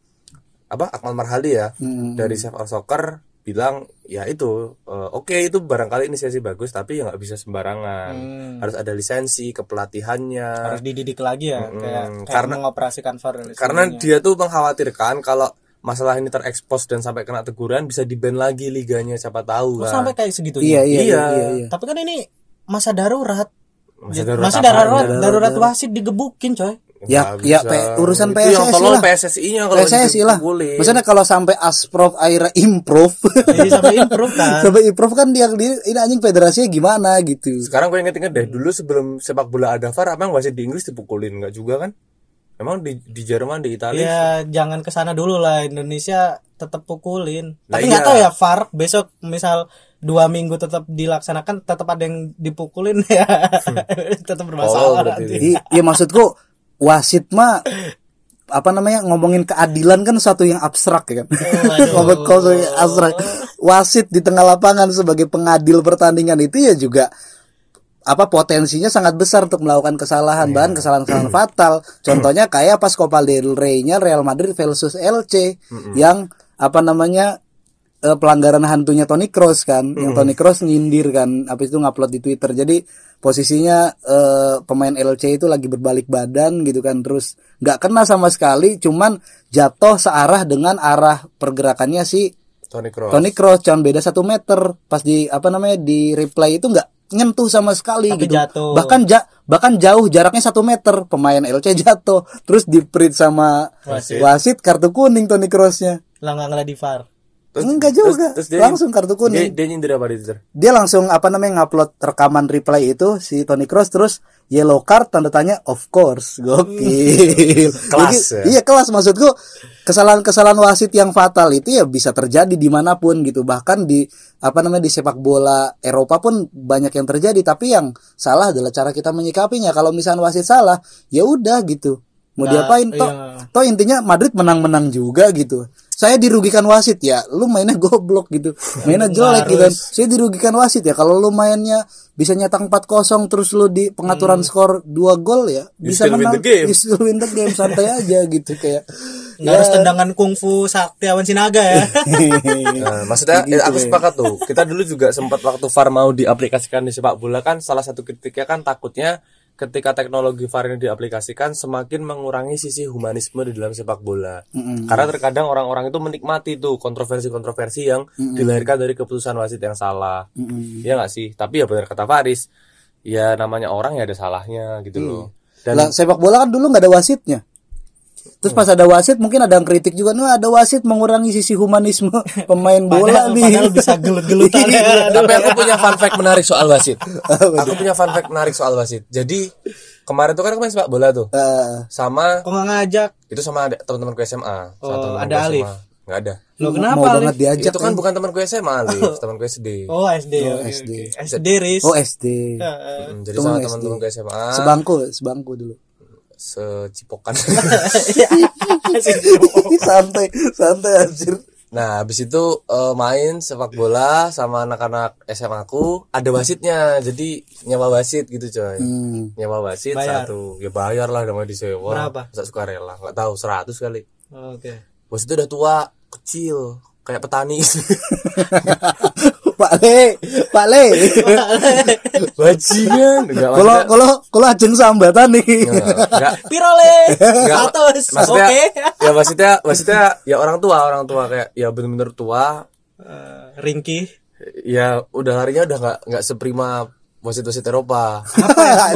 apa Akmal Marhali ya dari Save Our Soccer bilang ya itu eh, oke itu barangkali inisiasi bagus tapi ya nggak bisa sembarangan harus ada lisensi kepelatihannya Harus dididik lagi ya kayak, kayak karena- mengoperasikan VAR karena dia tuh mengkhawatirkan kalau masalah ini terekspos dan sampai kena teguran bisa di-ban lagi liganya siapa tahu Oh, kan. sampai kayak segitunya. Iya, iya, iya, Iya. iya, iya. Tapi kan ini masa darurat. Masa Ya, darurat Masa apaan? darurat, darurat wasit digebukin, coy. Ya, ya bisa. P- urusan Itu yang PSSI tolong lah. PSSI-nya kalau PSSI lah. Maksudnya kalau sampai Asprof akhirnya improve. Jadi sampai improve kan. *laughs* sampai improve kan dia, dia ini anjing federasinya gimana gitu. Sekarang gue inget-inget deh, dulu sebelum sepak bola ada VAR, emang wasit di Inggris dipukulin nggak juga kan? Emang di di Jerman, di Italia Ya jangan ke sana dulu lah Indonesia tetap pukulin. Nah, Tapi nggak iya. tahu ya VAR besok misal dua minggu tetap dilaksanakan tetap ada yang dipukulin *laughs* ya tetap Oh, bermasalah berarti. nanti. Iya maksudku wasit mah apa namanya ngomongin keadilan kan suatu yang abstrak ya kan. *laughs* Ngomong yang abstrak. Wasit di tengah lapangan sebagai pengadil pertandingan itu ya juga apa potensinya sangat besar untuk melakukan kesalahan bahan kesalahan-kesalahan *clears throat* fatal. Contohnya kayak pas Copa del Rey-nya Real Madrid versus LC yang apa namanya eh, pelanggaran hantunya Toni Kroos kan, yang Toni Kroos nyindir kan, habis itu ngupload di Twitter. Jadi posisinya eh, pemain LC itu lagi berbalik badan gitu kan, terus nggak kena sama sekali, cuman jatuh searah dengan arah pergerakannya si Toni Kroos. Toni Kroos, cuman beda satu meter. Pas di apa namanya di replay itu nggak nyentuh sama sekali Tapi gitu. jatuh. Bahkan ja- bahkan jauh jaraknya satu meter pemain LC jatuh, terus di print sama Wasit. wasit kartu kuning Toni Kroosnya. Lah nggak ngeliat di VAR. Enggak juga. Langsung kartu kuning. Dia, dia nyindir apa di Twitter? dia langsung apa namanya ngupload rekaman replay itu si Toni Kroos terus yellow card tanda tanya of course *laughs* gokil *laughs* Kelas, Jadi, ya? iya kelas maksudku kesalahan-kesalahan wasit yang fatal itu ya bisa terjadi di mana pun gitu bahkan di apa namanya di sepak bola Eropa pun banyak yang terjadi tapi yang salah adalah cara kita menyikapinya kalau misalnya wasit salah ya udah gitu mau Nah, diapain toh iya. toh intinya Madrid menang-menang juga gitu saya dirugikan wasit ya. Lu mainnya *laughs* goblok gitu. Mainnya jelek gitu. Saya dirugikan wasit ya. Kalau lu mainnya bisa nyetak 4-0 terus lu di pengaturan skor 2 gol ya bisa still win menang. the game. you still win the game. Santai *laughs* aja gitu kayak. Nggak harus tendangan kungfu Saktiawan Sinaga ya. *laughs* Nah, maksudnya eh, aku sepakat tuh. Kita dulu juga sempat waktu VAR mau diaplikasikan di sepak bola kan salah satu kritiknya kan takutnya ketika teknologi VAR ini diaplikasikan semakin mengurangi sisi humanisme di dalam sepak bola. Karena terkadang orang-orang itu menikmati tuh kontroversi-kontroversi yang dilahirkan dari keputusan wasit yang salah. Iya nggak sih? Tapi ya benar kata Faris, ya namanya orang ya ada salahnya gitu loh. Dan lah sepak bola kan dulu nggak ada wasitnya terus pas ada wasit mungkin ada yang kritik juga nih ada wasit mengurangi sisi humanisme *laughs* pemain bola Padahal, nih padahal bisa gelut-gelutan ya. Tapi aku punya fun fact menarik soal wasit. aku punya fun fact menarik soal wasit. Jadi kemarin tuh kan aku main sepak bola tuh. Eh, Sama Kok nggak ngajak? itu sama ada teman-temanku SMA. Sama Oh, teman-temanku ada SMA. Alif? Nggak ada. Lo mau kenapa? banget Alif? diajak itu kan bukan temanku SMA, Alif, *laughs* temanku SD. Oh SD. Oh, SD. SD Riz. oh SD Heeh. Hmm, jadi temen sama SD. teman-temanku SMA sebangku sebangku dulu secipokan. *laughs* santai santai anjir nah, habis itu eh, main sepak bola sama anak-anak SMA aku, ada wasitnya. Jadi nyewa wasit gitu, coy. Hmm. Nyewa wasit Bayar. satu. Ya bayar lah namanya disewa. Berapa? Masa sukarela, nggak tahu 100 kali. Oke. Bos itu udah tua, kecil, kayak petani. *laughs* Pak Le Pak Le Bajingan. Enggak kalau kalau kalau ajeng sambatan nih Enggak. Pirole. Enggak, Atos. maksudnya, Oke. ya maksudnya, maksudnya ya orang tua, orang tua kayak ya bener-bener tua, Ringki. ya udah larinya udah nggak nggak seprima wasit-wasit Eropa.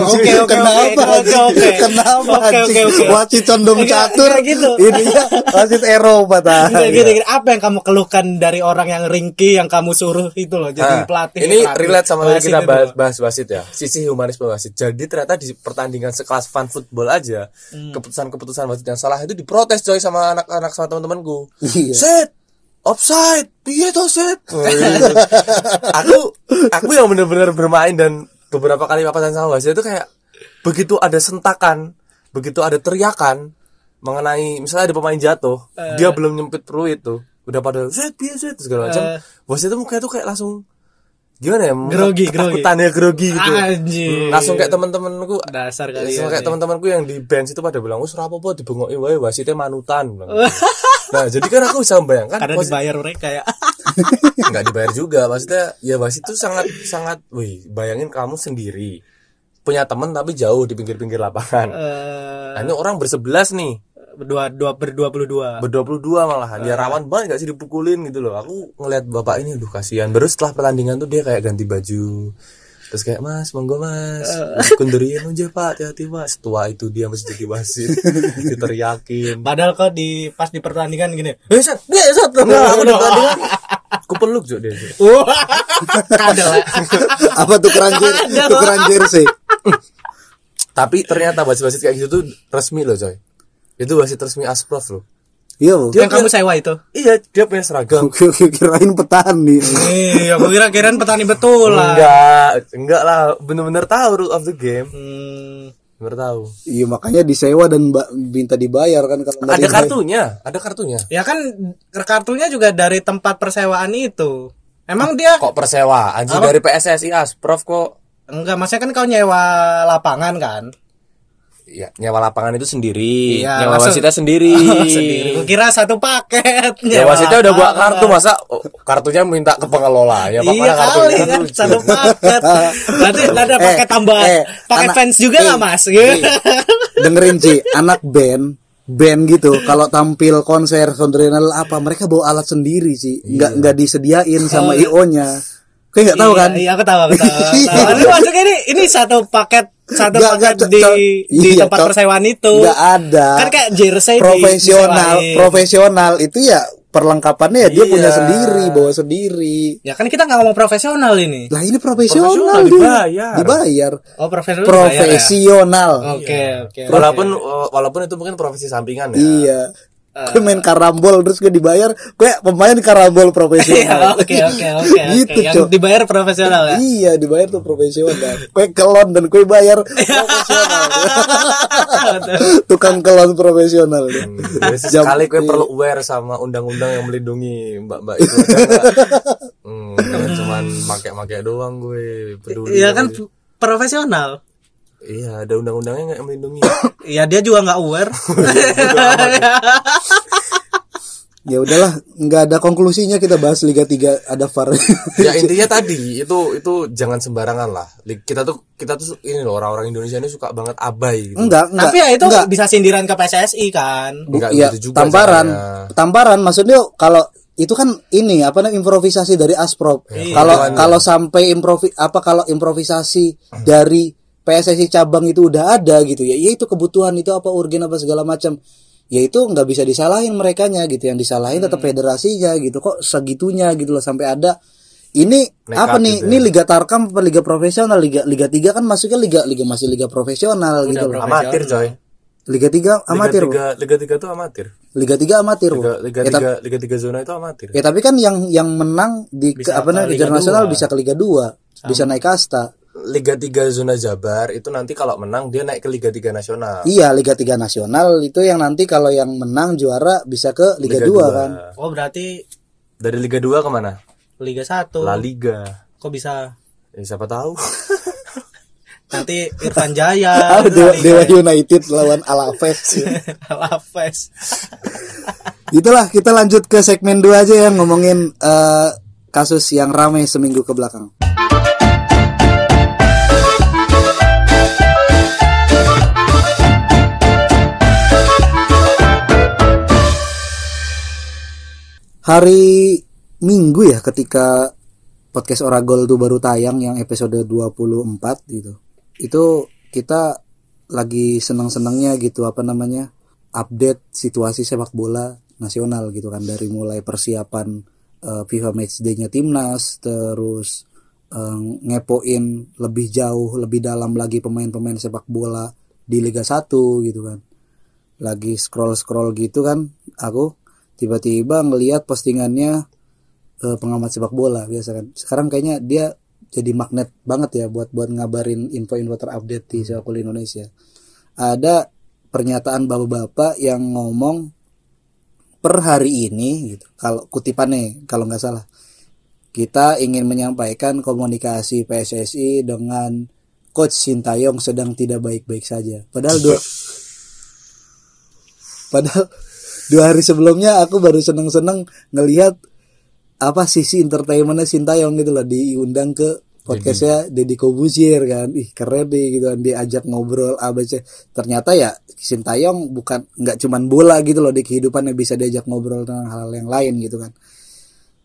Oke, oke, kenapa oke, oke, oke. kenapa Oke, oke, wasit condong catur gitu. ini ya wasit Eropa ta Nggak, gini, gini. Apa yang kamu keluhkan dari orang yang ringki yang kamu suruh itu loh jadi Nah, pelatih? ini pelatih relate sama wasit kita bahas, bahas wasit ya. Sisi humanisme wasit. Jadi ternyata di pertandingan sekelas fun football aja, Hmm. keputusan-keputusan wasit yang salah itu diprotes coy sama anak-anak sama teman-temanku. Iya. Set, offside, piye to set? aku aku yang benar-benar bermain dan beberapa kali papasan sama wasit itu kayak begitu ada sentakan, begitu ada teriakan mengenai misalnya ada pemain jatuh, dia belum nyempit peluit tuh, udah pada set piye set segala macam. Eh. wasit itu mukanya tuh kayak langsung gimana ya? Grogi, grogi. Ketakutannya grogi gitu. Anjir. Hmm, langsung kayak teman-temanku dasar kali Langsung ya. kayak teman-temanku yang di bench itu pada bilang, "Wes ora apa-apa dibengoki wae wasitnya manutan." bilang. *laughs* nah, jadi kan aku bisa membayangkan Karena wasit- dibayar mereka ya. *laughs* nggak dibayar juga maksudnya ya wasit itu sangat sangat wih bayangin kamu sendiri punya teman tapi jauh di pinggir-pinggir lapangan. Eh, nah ini orang bersebelas nih. Berdua dua berdua puluh dua. berdua puluh dua malahan ya rawan banget gak sih dipukulin gitu loh. Aku ngeliat bapak ini aduh kasihan. Baru setelah pertandingan tuh dia kayak ganti baju terus kayak mas monggo mas kundurin aja pak hati-hati mas setua itu dia masih jadi wasit *laughs* diteriakin Padahal kok di pas di pertandingan gini. Eh, set, eh, set. Enggak, *laughs* aku di pertandingan aku peluk juga dia *laughs* kadal ya. apa tukeran jersey tukeran jersey Tapi ternyata wasit-wasit kayak gitu tuh resmi loh coy. Itu wasit resmi Asprof loh. Iya. Dia- Yang kamu sewa itu. Iya, dia punya seragam. *laughs* Oke, oke, kirain petani Iya, aku kira kirain petani betul lah. Enggak, enggak lah. Bener-bener tahu rule of the game. Hmm, Bener tahu. iya makanya disewa dan minta dibayar kan kalau Ada dibayar. kartunya, ada kartunya. ya kan kartunya juga dari tempat persewaan itu. Emang dia Kok persewa? Anjing dari PSSI Asprof kok enggak maksudnya kan kau nyewa lapangan kan? Ya nyewa lapangan itu sendiri. Iya, nyewa langsung- wasitnya sendiri. *laughs* Sendiri. Gua kira satu paket. Ya nyewa wasitnya udah buat kartu masa oh, kartunya minta ke pengelola ya Pak, Iya kartunya kali kan kan satu paket. *laughs* Nanti ada Eh, paket tambahan. eh, paket anak- fans juga eh, nggak mas? *laughs* eh, dengerin Ci anak band band gitu kalau tampil konser sonderenal apa mereka bawa alat sendiri sih nggak nggak disediain sama io nya kayak nggak tahu Iya, kan Iya, aku tahu, aku tahu. aku tahu. Tapi maksudnya ini ini satu paket satu Nggak, paket nggak, di di Iya, tempat persewaan itu. nggak ada Kan kayak jersey di- profesional disewain. profesional itu ya perlengkapannya ya dia Iya. punya sendiri bawa sendiri Ya kan kita nggak ngomong profesional ini. lah ini profesional, Profesional, dia. dibayar. dibayar Oh, profesional ya? profesional Oke, oke. Walaupun walaupun itu mungkin profesi sampingan ya. iya Eh. Gue main karambol terus gue dibayar gue pemain karambol *laughs* Iya, profesional Oke, oke, oke. *laughs* Gitu, oke. Yang dibayar profesional ya. Iya dibayar tuh profesional. Kue kelon dan kue bayar profesional. *laughs* Tukang kelon profesional. Jadi Jam- sekali gue iya. perlu aware sama undang-undang yang melindungi mbak-mbak itu hmm, jangan cuman make-make doang gue peduli. Iya kan profesional. Iya, ada undang-undangnya nggak melindungi. Iya *coughs* dia juga nggak aware. *coughs* *coughs* Ya udahlah, nggak ada konklusinya kita bahas Liga 3 ada VAR. ya intinya tadi itu itu jangan sembarangan lah. Kita tuh kita tuh ini loh orang-orang Indonesia ini suka banget abai gitu. enggak, enggak. Tapi ya itu enggak. bisa sindiran ke PSSI kan. Enggak ya, gitu juga tamparan. caranya. Tamparan maksudnya kalau itu kan ini apa namanya improvisasi dari Asprov. Iya, Kalau tujuannya. kalau sampai improvi apa kalau improvisasi dari PSSI cabang itu udah ada gitu ya. Ya itu kebutuhan itu apa urgen apa segala macam. Ya itu nggak bisa disalahin merekanya gitu. Yang disalahin tetap Hmm. federasinya gitu. Kok segitunya gitu loh sampai ada ini Nekat apa nih? gitu Ini Liga Tarkam apa Liga Profesional? Liga Liga 3 kan masuknya liga liga masih liga profesional gitu loh. Amatir coy. Liga 3 amatir. Liga 3, Liga 3 tuh amatir. Liga 3 amatir. Liga Liga Ya, tapi- 3 Liga 3 zona itu amatir. Ya tapi kan yang yang menang di ke, Bisa apa ke namanya Liga Liga Nasional bisa ke Liga 2, bisa naik kasta. Liga 3 zona Jabar itu nanti kalau menang dia naik ke Liga 3 nasional. Iya, Liga 3 Nasional itu yang nanti kalau yang menang juara bisa ke Liga, 2 kan. Oh berarti Dari Liga 2 ke mana? Liga 1 La Liga. Kok bisa Ya, siapa tahu. *laughs* nanti Irfan Jaya *laughs* Dewa, Dewa United lawan Alaves. *laughs* Alaves Itulah kita lanjut ke segmen 2 aja ya ngomongin eh, kasus yang ramai seminggu ke belakang. Hari Minggu ya ketika podcast Oragol tuh baru tayang yang episode 24 gitu. Itu kita lagi seneng-senengnya gitu apa namanya? update situasi sepak bola nasional gitu kan dari mulai persiapan eh, FIFA Matchday-nya timnas terus eh, ngepoin lebih jauh lebih dalam lagi pemain-pemain sepak bola di Liga 1 gitu kan lagi scroll-scroll gitu kan aku tiba-tiba ngelihat postingannya eh, pengamat sepak bola biasa kan. Sekarang kayaknya dia jadi magnet banget ya buat buat ngabarin info-info terupdate di sepak bola Indonesia. Ada pernyataan bapak-bapak yang ngomong per hari ini gitu. Kalau kutipannya kalau nggak salah. Kita ingin menyampaikan komunikasi PSSI dengan coach Sintayong sedang tidak baik-baik saja. Padahal dua *laughs* padahal dua hari sebelumnya aku baru seneng-seneng ngelihat apa sisi entertainmentnya Sintayong gitu loh diundang ke podcastnya Deddy Kobusier kan. Ih keren deh gitu kan diajak ngobrol ABC ternyata ya Sintayong bukan nggak cuman bola gitu loh di kehidupannya bisa diajak ngobrol tentang hal yang lain gitu kan.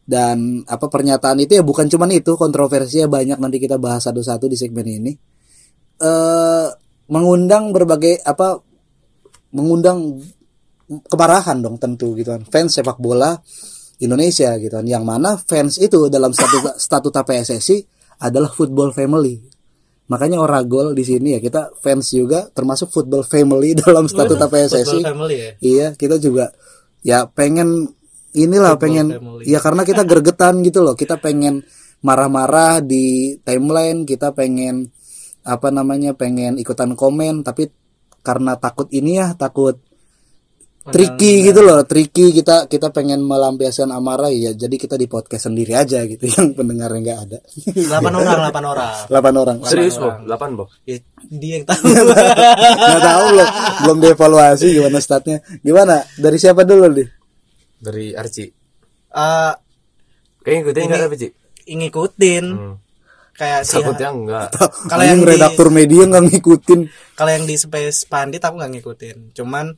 Dan apa pernyataan itu ya bukan cuman itu kontroversinya banyak nanti kita bahas satu-satu di segmen ini. Eh mengundang berbagai apa mengundang kemarahan dong tentu gitu kan. Fans sepak bola Indonesia gitu kan. Yang mana fans itu dalam statuta, statuta PSSI adalah football family. Makanya Oragol di sini ya kita fans juga termasuk football family *laughs* dalam statuta PSSI family ya. iya kita juga ya pengen inilah Football pengen family. ya karena kita gergetan gitu loh. Kita pengen marah-marah di timeline kita pengen apa namanya pengen ikutan komen tapi karena takut ini ya takut tricky gitu loh tricky kita kita pengen melampiaskan amarah ya jadi kita di podcast sendiri aja gitu *laughs* yang pendengarnya nggak ada 8 orang, 8 orang. 8 orang Serius, Bo? 8, Bo? Ya, dia yang *laughs* tahu. nggak tahu loh belum dievaluasi gimana statnya gimana dari siapa dulu nih Dari Arci. Eh, Kayaknya ngikutin enggak tapi, Ci? ngikutin Hmm. kayak si Takutnya enggak. Kalau yang yang di- redaktur media nggak ngikutin kalau yang di Space Pandit aku nggak ngikutin cuman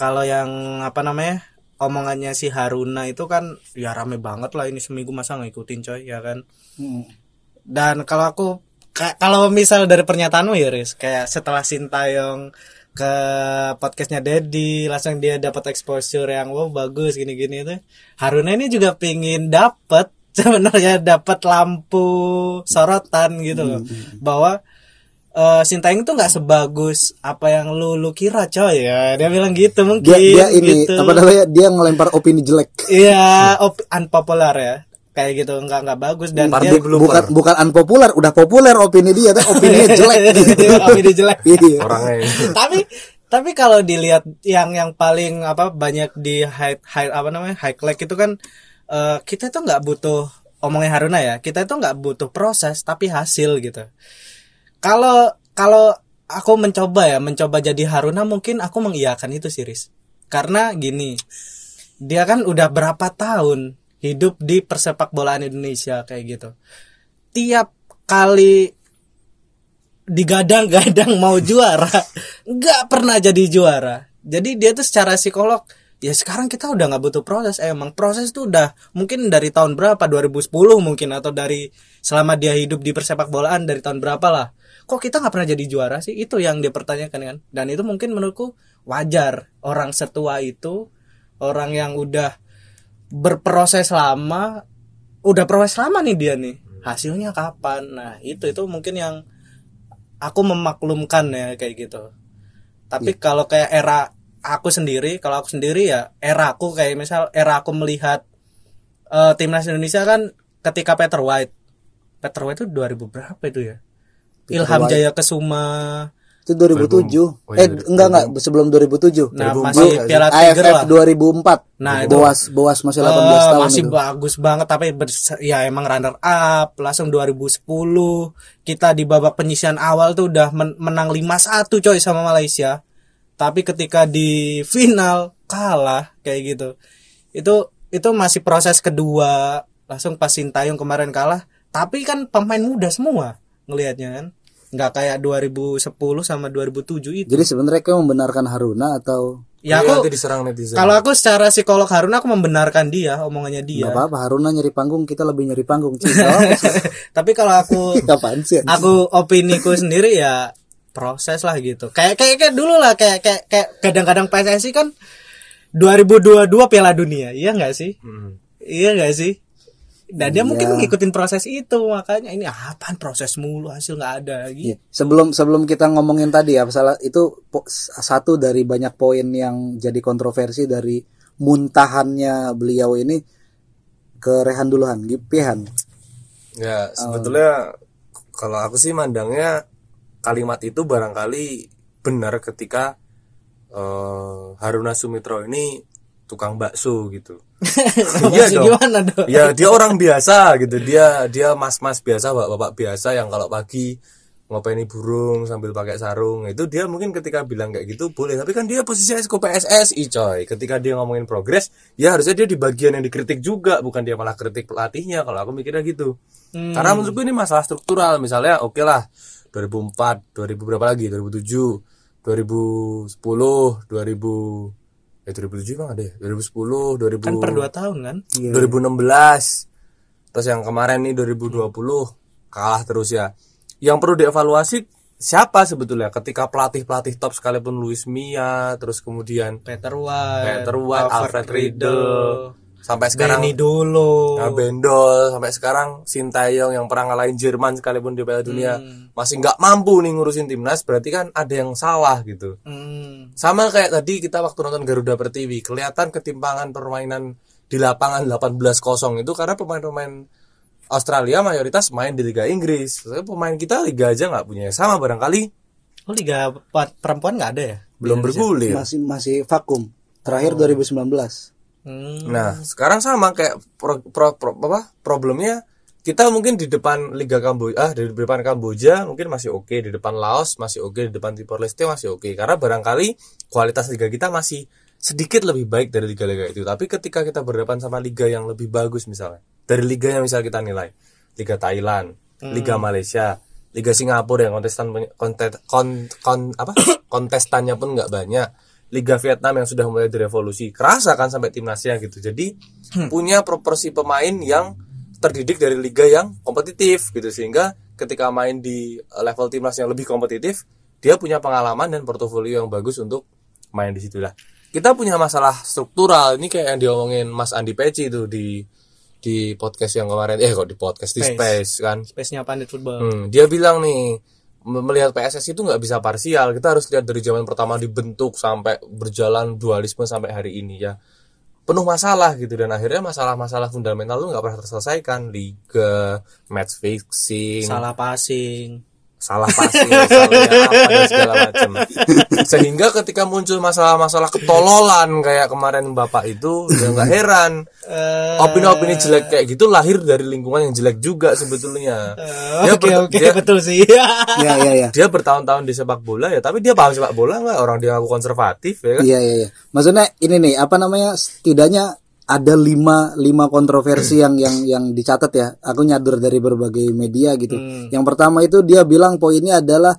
kalau yang apa namanya omongannya si Haruna itu kan ya rame banget lah ini seminggu masa ngikutin coy ya kan? Dan kalau aku ka- kalau misal dari pernyataanmu ya Riz kayak setelah Sintayong ke podcastnya Dedi langsung dia dapat exposure yang wow bagus gini-gini itu Haruna ini juga pingin dapat *laughs* sebenarnya dapat lampu sorotan gitu loh bahwa eh Sintayong tuh nggak sebagus apa yang lu lu kira coy ya. Dia bilang gitu mungkin dia dia ini gitu. apa namanya dia ngelempar opini jelek. Iya op- unpopular ya. Kayak gitu nggak nggak bagus dan dia belum bukan bukan unpopular udah populer opini dia tapi opininya *laughs* jelek. Gitu *laughs* opini jelek. *laughs* Iya. Orangnya ini. tapi tapi kalau dilihat yang yang paling apa banyak di high high apa namanya highlight itu kan eh, kita tuh nggak butuh omongnya Haruna ya kita itu nggak butuh proses tapi hasil gitu kalau kalau aku mencoba ya mencoba jadi Haruna mungkin aku mengiyakan itu series karena gini dia kan udah berapa tahun hidup di persepak bolaan Indonesia kayak gitu. Tiap kali digadang-gadang mau juara *laughs* nggak pernah jadi juara. Jadi dia tuh secara psikolog ya sekarang kita udah nggak butuh proses. Eh, emang proses tuh udah mungkin dari tahun berapa? 2010 mungkin atau dari selama dia hidup di persepak bolaan dari tahun berapa lah kok kita nggak pernah jadi juara sih? Itu yang dia pertanyakan kan? Dan itu mungkin menurutku wajar. Orang setua itu orang yang udah berproses lama udah proses lama nih dia nih. Hasilnya kapan? Nah itu itu mungkin yang aku memaklumkan ya kayak gitu. Tapi kalau kayak era aku sendiri kalau aku sendiri ya era aku kayak misal era aku melihat eh, timnas Indonesia kan ketika Peter White. Peter White itu 2000 berapa itu ya Ilham White. Jaya Kesuma. Itu 2007 Oh, eh iya, enggak enggak. Sebelum 2007 nah 2004 masih? Piala Tiger AFF lah. 2004 Nah, itu- boas boas masih 18 Eh, tahun masih itu. bagus banget tapi ya emang runner up langsung 2010 kita di babak penyisian awal tuh udah men- menang 5-1 coy sama Malaysia. Tapi ketika di final kalah kayak gitu. Itu itu masih proses kedua. Langsung pas Sintayong kemarin kalah. Tapi kan pemain muda semua ngelihatnya kan nggak kayak 2010 sama 2007 itu jadi sebenarnya kamu membenarkan Haruna atau Ya Iya, aku nanti diserang netizen kalau aku secara psikolog Harun aku membenarkan dia omongannya dia. Gak apa-apa Haruna nyari panggung kita lebih nyari panggung. *laughs* Tapi kalau aku *laughs* sih? aku opiniku sendiri ya proses lah gitu. Kayak kayak kayak dulu lah kayak kayak kayak kadang-kadang PSSI kan 2022 Piala Dunia, iya nggak sih? Hmm. Iya nggak sih? Dan dia Iya. mungkin ngikutin proses itu makanya ini apaan proses mulu hasil nggak ada gitu. Iya. Sebelum sebelum kita ngomongin tadi ya, salah itu po- satu dari banyak poin yang jadi kontroversi dari muntahannya beliau ini ke Rehan duluan, Gipihan. Ya, sebetulnya kalau aku sih mandangnya kalimat itu barangkali benar ketika eh, Haruna Sumitro ini tukang bakso gitu. *laughs* Iya dong. Gimana dong? Ya dia orang biasa gitu. Dia dia mas-mas biasa, bapak-bapak biasa yang kalau pagi ngopeni burung sambil pakai sarung itu dia mungkin ketika bilang kayak gitu boleh tapi kan dia posisi esko PSSI coy ketika dia ngomongin progres ya harusnya dia di bagian yang dikritik juga bukan dia malah kritik pelatihnya kalau aku mikirnya gitu Hmm. karena menurutku ini masalah struktural misalnya oke lah 2004 2000 berapa lagi 2007 2010 2000 eh 2007 emang ada ya? 2010 2000 Kan per 2 tahun kan? 2016 terus yang kemarin nih 2020 kalah terus ya. Yang perlu dievaluasi siapa sebetulnya? Ketika pelatih pelatih top sekalipun Luis Mia terus kemudian Peter White, Peter White, Alfred Riedel sampai sekarang Benny dulu. Nah, Bendol sampai sekarang Sintayong yang pernah ngalahin Jerman sekalipun di Piala Dunia masih nggak mampu nih ngurusin timnas berarti kan ada yang salah gitu Hmm. sama kayak tadi kita waktu nonton Garuda Pertiwi kelihatan ketimpangan permainan di lapangan 18-0 itu karena pemain-pemain Australia mayoritas main di Liga Inggris pemain kita Liga aja nggak punya sama barangkali Oh liga perempuan nggak ada ya? belum bergulir Masih masih vakum. Terakhir 2019. Hmm. Nah, sekarang sama kayak pro, pro- pro- apa? Problemnya kita mungkin di depan Liga Kamboja, ah di depan Kamboja mungkin masih oke, di depan Laos masih oke, di depan Timor Leste masih oke. Karena barangkali kualitas liga kita masih sedikit lebih baik dari liga-liga itu. Tapi ketika kita berhadapan sama liga yang lebih bagus misalnya, dari liga yang misal kita nilai, Liga Thailand, Liga Malaysia, Liga Singapura yang kontestan kontes, kon, kon- apa *coughs* kontestannya pun nggak banyak. Liga Vietnam yang sudah mulai direvolusi kerasa kan sampai timnasnya gitu. Jadi punya proporsi pemain yang terdidik dari liga yang kompetitif gitu sehingga ketika main di eh, level timnas yang lebih kompetitif dia punya pengalaman dan portofolio yang bagus untuk main di situ lah. Kita punya masalah struktural ini kayak yang diomongin Mas Andi Peci itu di di podcast yang kemarin eh kok di podcast di Space. Space kan Space-nya pandit football. Hmm, dia bilang nih melihat PSS itu nggak bisa parsial. Kita harus lihat dari zaman pertama dibentuk sampai berjalan dualisme sampai hari ini ya. Penuh masalah gitu dan akhirnya masalah-masalah fundamental itu nggak pernah terselesaikan. Liga, match fixing, Salah passing. Salah passing, salahnya apa dan segala macam. *laughs* Sehingga ketika muncul masalah-masalah ketololan kayak kemarin Bapak itu, ya nggak heran. Eh, Opini-opini jelek kayak gitu lahir dari lingkungan yang jelek juga sebetulnya. Dia Oke ber- dia- betul sih. *laughs* Iya iya iya. dia bertahun-tahun di sepak bola ya tapi dia paham sepak bola nggak orang dia ngaku konservatif ya kan Iya iya iya. Maksudnya ini nih apa namanya setidaknya ada lima lima kontroversi yang yang yang dicatat ya. Aku nyadur dari berbagai media gitu. Yang pertama itu dia bilang poinnya adalah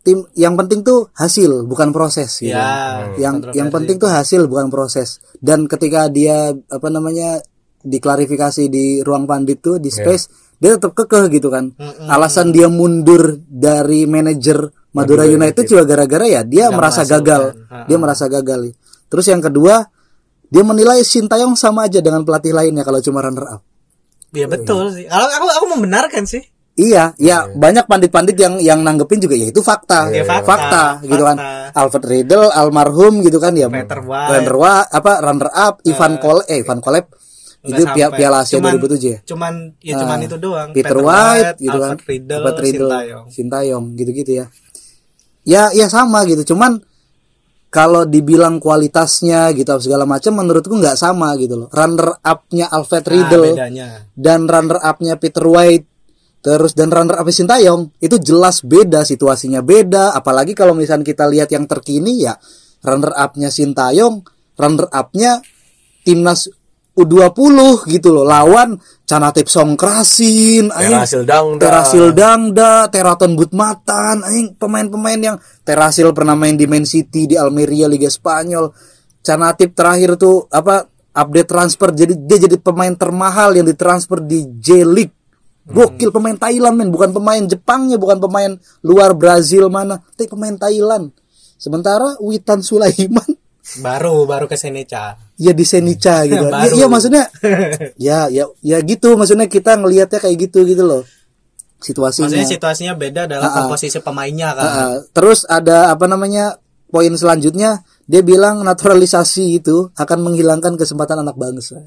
tim yang penting tuh hasil bukan proses gitu. Ya, yang yang penting tuh hasil bukan proses. Dan ketika dia apa namanya diklarifikasi di ruang pandit tuh di space dia tetap kekeh gitu kan. Alasan dia mundur dari manajer Madura United juga gara-gara ya dia merasa gagal. Dia merasa gagal. Terus yang kedua dia menilai Sintayong sama aja dengan pelatih lainnya kalau cuma runner up. Iya betul sih. Kalau aku aku membenarkan sih. Iya, ya banyak pandit-pandit yang yang nanggepin juga ya itu fakta. Iya, fakta, gitu kan. fakta. Alfred Riedel, almarhum gitu kan ya. Peter White. Runner Wa- apa runner up Ivan Kole eh Ivan Kolep itu Nggak Pia- sampai. Piala Asia Cuman- 2007 ya. Cuman ya cuman itu doang. Peter, White, gitu kan. Alfred Riedel, Alfred Riedel, Sintayong. Sintayong gitu-gitu ya. Ya ya sama gitu. Cuman kalau dibilang kualitasnya gitu segala macam menurutku nggak sama gitu loh. Runner up-nya Alfred Nah, Riedel bedanya. dan runner up-nya Peter White terus dan runner up Sintayong itu jelas beda situasinya beda apalagi kalau misalnya kita lihat yang terkini ya runner up-nya Sintayong runner up-nya timnas U20 gitu loh lawan Canatip Songkrasin, anjing Terasil Dangda. Terasil Dangda, Teraton Butmatan, anjing pemain-pemain yang Terasil pernah main di Man City, di Almeria Liga Spanyol. Canatip terakhir tuh apa update transfer jadi dia jadi pemain termahal yang ditransfer di J League. Gokil pemain Thailand men, bukan pemain Jepangnya, bukan pemain luar Brazil mana, tapi pemain Thailand. Sementara Witan Sulaiman baru baru ke Seneca ya di Senica *laughs* gitu. Iya Baru. iya, maksudnya *laughs* ya ya ya gitu maksudnya kita ngelihatnya kayak gitu gitu loh. Situasinya. maksudnya situasinya beda dalam komposisi pemainnya kan Ah, terus ada apa namanya? Poin selanjutnya dia bilang naturalisasi itu akan menghilangkan kesempatan anak bangsa.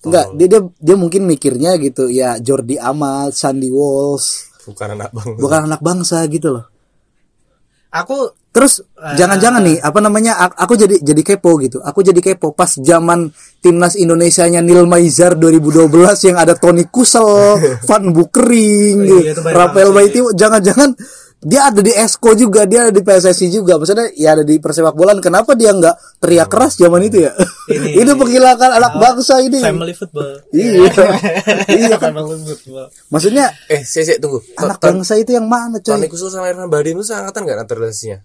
Enggak, dia, dia dia mungkin mikirnya gitu ya Jordi Amat, Sandy Walsh, Bukan anak bang. bukan anak bangsa gitu loh. Aku Terus jangan-jangan nih apa namanya aku jadi jadi kepo gitu. Aku jadi kepo pas zaman timnas Indonesianya Nil Maizar 2012 yang ada Tony Kusel, *laughs* Van Bukering, Oh iya, Rafael Baiti jangan-jangan dia ada di Esko juga, dia ada di PSSI juga. Maksudnya ya ada di persepak bolaan. Kenapa dia nggak teriak keras zaman itu ya? Ini- *laughs* Ini, penghilangan anak bangsa ini. family football *laughs* Iya. iya kan. family football Maksudnya Eh, saya saya tunggu. anak bangsa itu yang mana coy? Tony Kusul sama Irfan Bahdim itu seangkatan nggak naturalisasinya?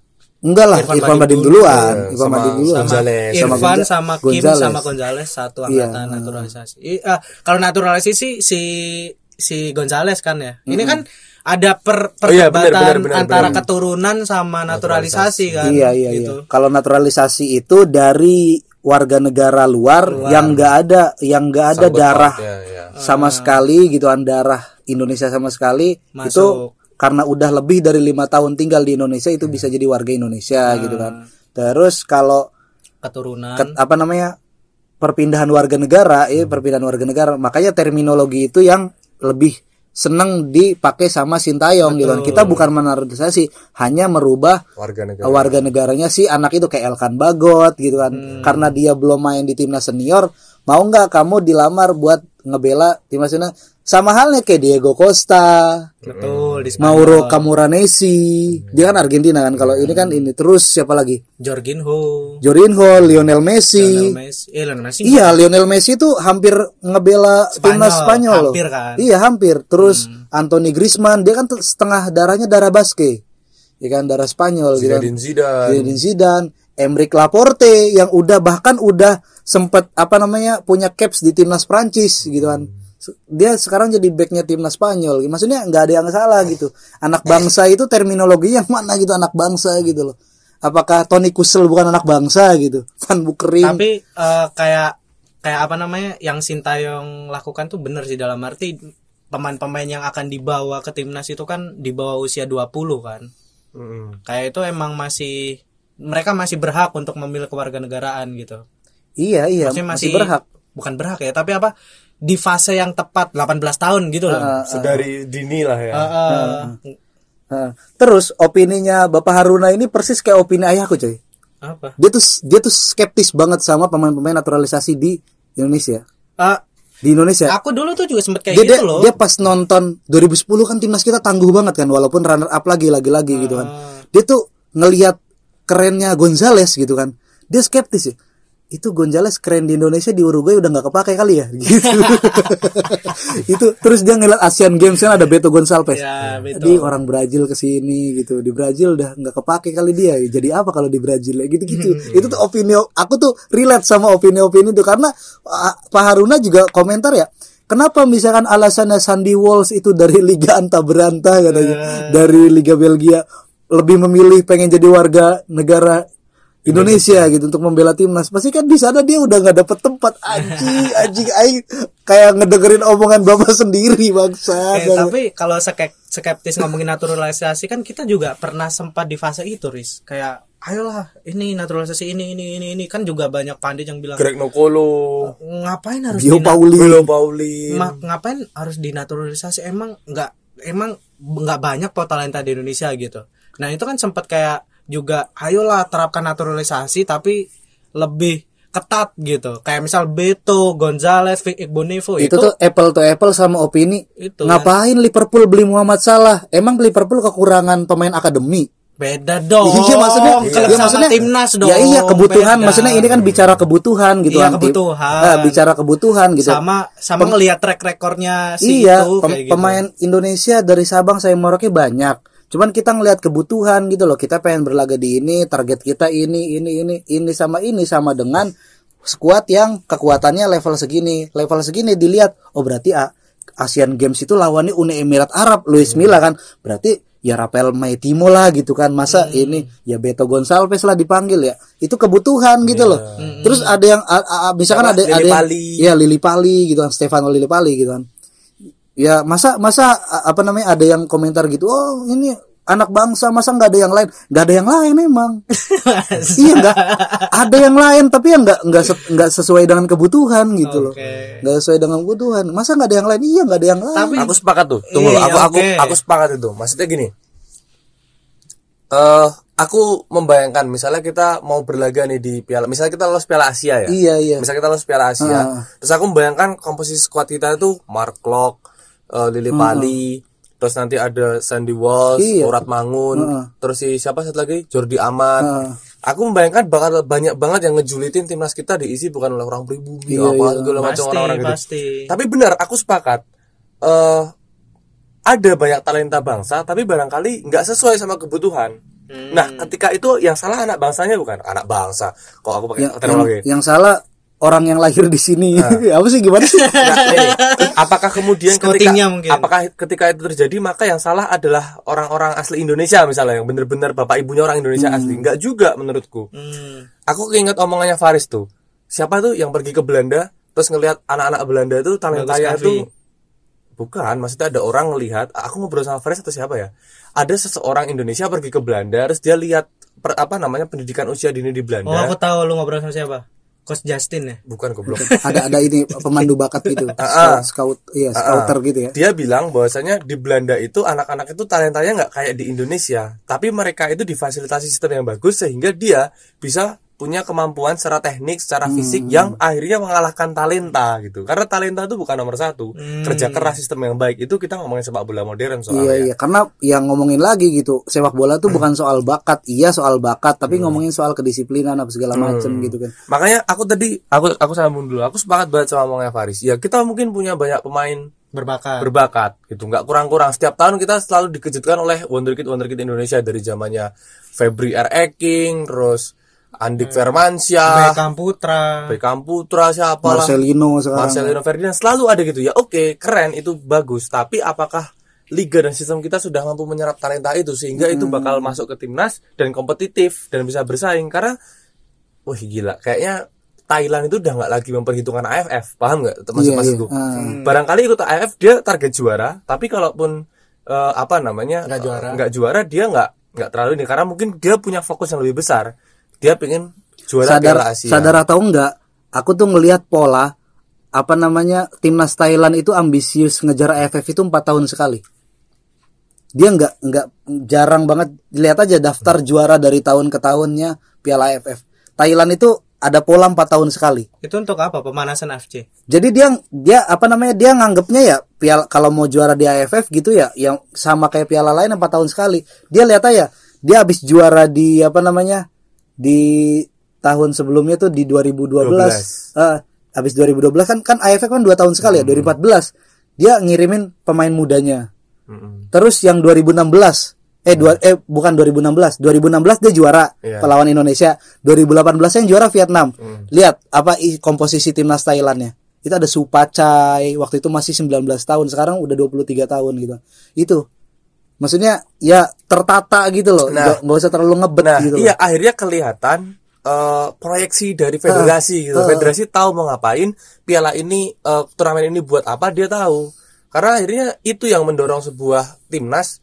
Enggak lah, Irfan Irfan Badim duluan, dulu. Irfan Sama- Badim duluan. sama Gonzales. Irfan Gonza- sama Kim Gonzales. sama Gonzales satu Iya. angkatan naturalisasi. I- ah, kalau naturalisasi si si Gonzales kan ya. Ini kan ada per Oh iya, benar, perdebatan benar, benar, antara benar. keturunan sama naturalisasi kan. Iya iya gitu. iya. Kalau naturalisasi itu dari warga negara luar, yang enggak ada yang enggak ada Sangkut darah pautnya, ya. sama sekali gitu an darah Indonesia sama sekali Masuk. itu karena udah lebih dari lima tahun tinggal di Indonesia itu bisa jadi warga Indonesia gitu kan. Terus kalau Keturunan. ke- apa namanya perpindahan warga negara, ya perpindahan warga negara, makanya terminologi itu yang lebih seneng dipakai sama Sintayong gitu kan. Kita bukan menaturalisasi, hanya merubah Warga negara. warga negaranya si anak itu kayak Elkan Bagot gitu kan karena dia belum main di timnas senior mau nggak kamu dilamar buat ngebela timnas senior sama halnya kayak Diego Costa Betul di Mauro Camoranesi dia kan Argentina kan kalau ini kan ini terus siapa lagi Jorginho, Jorginho Lionel Messi Lionel Messi, eh Lionel Messi. Iya, Lionel Messi itu hampir ngebela timnas Spanyol loh. hampir kan. Iya, hampir. Terus Anthony Griezmann, dia kan setengah darahnya darah Basque. Ya kan darah Spanyol gitu. kan. Zinedine Zidane. Zinedine Zidane, Emerick Laporte yang udah bahkan udah sempet apa namanya punya caps di timnas Prancis gitu kan. Se- Dia sekarang jadi backnya timnas Spanyol. Maksudnya nggak ada yang salah gitu. Anak bangsa itu terminologi yang mana gitu anak bangsa gitu loh. Apakah Tony Kusel bukan anak bangsa gitu? Van Bukering. Tapi eh, kayak kayak apa namanya yang Sintayong lakukan tuh bener sih dalam arti pemain-pemain yang akan dibawa ke timnas itu kan di bawah usia 20 kan. Mm-mm. Kayak itu emang masih mereka masih berhak untuk memilih kewarganegaraan gitu. Iya iya masih, masih, berhak. Bukan berhak ya, tapi apa di fase yang tepat 18 tahun gitu loh. Sedari dini lah ya. Heeh. Heeh. terus opininya Bapak Haruna ini persis kayak opini ayahku coy. apa? Dia tuh dia tuh skeptis banget sama pemain-pemain naturalisasi di Indonesia. Eh, Di Indonesia. aku dulu tuh juga sempet kayak dia, gitu dia, loh. dia pas nonton 2010 kan timnas kita tangguh banget kan walaupun runner up lagi lagi lagi gitu kan. Dia tuh ngelihat kerennya Gonzales gitu kan. Dia skeptis ya. Itu Gonzales keren di Indonesia di Uruguay udah nggak kepake kali ya *laughs* gitu. *laughs* itu terus dia ngeliat Asian Games kan ada Beto Gonçalves. Ya, Beto. Jadi orang Brazil ke sini gitu. Di Brazil udah nggak kepake kali dia. Jadi apa kalau di Brazil ya gitu-gitu. itu tuh opini aku tuh relate sama opini-opini itu karena ah, Pak Haruna juga komentar ya. Kenapa misalkan alasannya Sandy Walsh itu dari Liga Anta Beranta katanya, dari Liga Belgia lebih memilih pengen jadi warga negara Indonesia gitu untuk membela timnas. Pasti kan di sana dia udah nggak dapet tempat anjing *laughs* anjing aing kayak ngedengerin omongan bapak sendiri bangsa. Eh, tapi kalau skep- skeptis ngomongin naturalisasi kan kita juga pernah sempat di fase itu, Riz. Kayak ayolah ini naturalisasi ini ini ini ini kan juga banyak pandit yang bilang Greg Nokolo, ngapain harus Bio dina- Pauli. Ma- ngapain harus dinaturalisasi emang nggak emang nggak banyak kok talenta di Indonesia gitu. Nah, itu kan sempat kayak juga ayolah terapkan naturalisasi tapi lebih ketat gitu. Kayak misal Beto, Gonzales, Vic Bonivo itu, tuh apple to apple sama opini. Itu, Ngapain Liverpool beli Muhammad Salah? Emang Liverpool kekurangan pemain akademi? beda dong Iya maksudnya, iya, maksudnya timnas dong Ya iya kebutuhan, beda. maksudnya ini kan bicara kebutuhan gitu Iya, kan. Kebutuhan. Eh, bicara kebutuhan gitu. sama sama ngelihat track recordnya si iya, itu pem- kayak gitu. pemain Indonesia dari Sabang sampai Merauke banyak. Cuman kita ngelihat kebutuhan gitu loh. Kita pengen berlaga di ini, target kita ini, ini, ini, ini sama ini sama dengan skuad yang kekuatannya level segini. Level segini dilihat, oh berarti ah, Asian Games itu lawannya Uni Emirat Arab, Luis Milla kan. Berarti ya Rafael Maitimo lah gitu kan. Masa ini ya Beto Gonçalves lah dipanggil ya. Itu kebutuhan gitu loh. Terus ada yang a- a- a- misalkan Sama ada Lili ada yang- Pali. ya Lili Pali gitu kan, Stefano Lili Pali gitu kan ya masa masa apa namanya ada yang komentar gitu oh ini anak bangsa masa nggak ada yang lain? Nggak ada yang lain emang *laughs* iya nggak? Ada yang lain tapi yang nggak nggak se- nggak sesuai dengan kebutuhan gitu loh. Oke. nggak sesuai dengan kebutuhan. Masa nggak ada yang lain? Iya nggak ada yang lain. Tapi- aku sepakat tuh. Tunggu Iya, aku aku oke. aku sepakat itu. Maksudnya gini. Eh aku membayangkan misalnya kita mau berlaga nih di piala misalnya kita lolos piala Asia ya. Iya iya. Misalnya kita lolos piala Asia. Ah. terus aku membayangkan komposisi squad kita itu Mark Klok eh, Lili Pali terus nanti ada Sandy Walsh Iya. Urat Mangun Heeh. terus si siapa satu lagi Jordi Amat Heeh. aku membayangkan bakal banyak banget yang ngejulitin timnas kita diisi bukan oleh orang pribumi Iya, apa iya. segala macam pasti orang-orang gitu pasti tapi benar, aku sepakat. eh ada banyak talenta bangsa, tapi barangkali nggak sesuai sama kebutuhan. Hmm. Nah, ketika itu yang salah anak bangsanya bukan anak bangsa. Kok aku pakai yang, yang, terminologi? yang salah orang yang lahir di sini *laughs* apa sih gimana sih *laughs* Nah, ini, apakah kemudian ketika mungkin. apakah ketika itu terjadi maka yang salah adalah orang-orang asli Indonesia misalnya yang benar-benar bapak ibunya orang Indonesia asli? Nggak juga menurutku. Hmm. Aku keinget omongannya Faris tuh. Siapa tuh yang pergi ke Belanda terus ngelihat anak-anak Belanda itu talentanya Bagus itu bukan, maksudnya ada orang ngelihat, aku ngobrol sama Faris atau siapa ya? Ada seseorang Indonesia pergi ke Belanda terus dia lihat per- apa namanya pendidikan usia dini di Belanda. oh aku tahu lu ngobrol sama siapa Coach Justin ya Bukan goblok. ada ada *laughs* ini pemandu bakat gitu Ah, ah. scout iya scouter gitu ya Dia bilang bahwasanya di Belanda itu anak-anak itu talentanya nggak kayak di Indonesia, tapi mereka itu difasilitasi sistem yang bagus sehingga dia bisa punya kemampuan secara teknik, secara Hmm. fisik yang akhirnya mengalahkan talenta gitu. Karena talenta itu bukan nomor satu, kerja keras sistem yang baik itu kita ngomongin sepak bola modern Iya soalnya. iya karena yang ngomongin lagi gitu sepak bola tuh bukan soal bakat iya soal bakat tapi Hmm. ngomongin soal kedisiplinan apa segala macem gitu kan Makanya aku tadi aku aku sambung dulu. Aku sepakat banget sama omongnya Faris. Ya kita mungkin punya banyak pemain berbakat berbakat gitu nggak kurang-kurang setiap tahun kita selalu dikejutkan oleh wonderkid wonderkid Indonesia dari zamannya Febri R. Eking terus Andik Firmansyah Beckham Putra. Beckham Putra siapa Marcelino sekarang. Marcelino Ferdinand. Selalu ada gitu ya. Oke keren. Itu bagus. Tapi apakah liga dan sistem kita sudah mampu menyerap talenta itu sehingga itu bakal masuk ke timnas dan kompetitif dan bisa bersaing? Karena wah gila. Kayaknya Thailand itu udah nggak lagi memperhitungkan AFF paham nggak? Maksud Iya, maksudku iya. Ah. barangkali ikut AFF dia target juara. Tapi kalaupun eh, apa namanya Nggak juara. eh, nggak juara dia nggak nggak terlalu ini. Karena mungkin dia punya fokus yang lebih besar dia pengen juara sadar Piala Asia. sadar atau enggak aku tuh ngelihat pola apa namanya timnas Thailand itu ambisius ngejar AFF itu empat tahun sekali. Dia nggak nggak jarang banget. Lihat aja daftar juara dari tahun ke tahunnya Piala AFF Thailand itu ada pola empat tahun sekali. Itu untuk apa? Pemanasan FC jadi dia dia apa namanya dia nganggapnya ya piala kalau mau juara di AFF gitu ya yang sama kayak piala lain empat tahun sekali. Dia lihat aja dia habis juara di apa namanya di tahun sebelumnya tuh di 2012 Eh, habis 2012 kan kan AFF kan dua tahun sekali ya 2014 dia ngirimin pemain mudanya. Mm-mm. terus yang 2016 eh dua eh bukan 2016 2016 dia juara Iya. pelawan Indonesia. 2018 yang juara Vietnam. Lihat apa komposisi timnas Thailandnya. Itu ada Supacai waktu itu masih 19 tahun sekarang udah 23 tahun gitu. Itu. Maksudnya ya tertata gitu loh Nah. nggak nggak usah terlalu ngebet Nah, gitu iya loh. akhirnya kelihatan eh, proyeksi dari federasi gitu. Federasi tahu mau ngapain, piala ini eh, turnamen ini buat apa dia tahu. Karena akhirnya itu yang mendorong sebuah timnas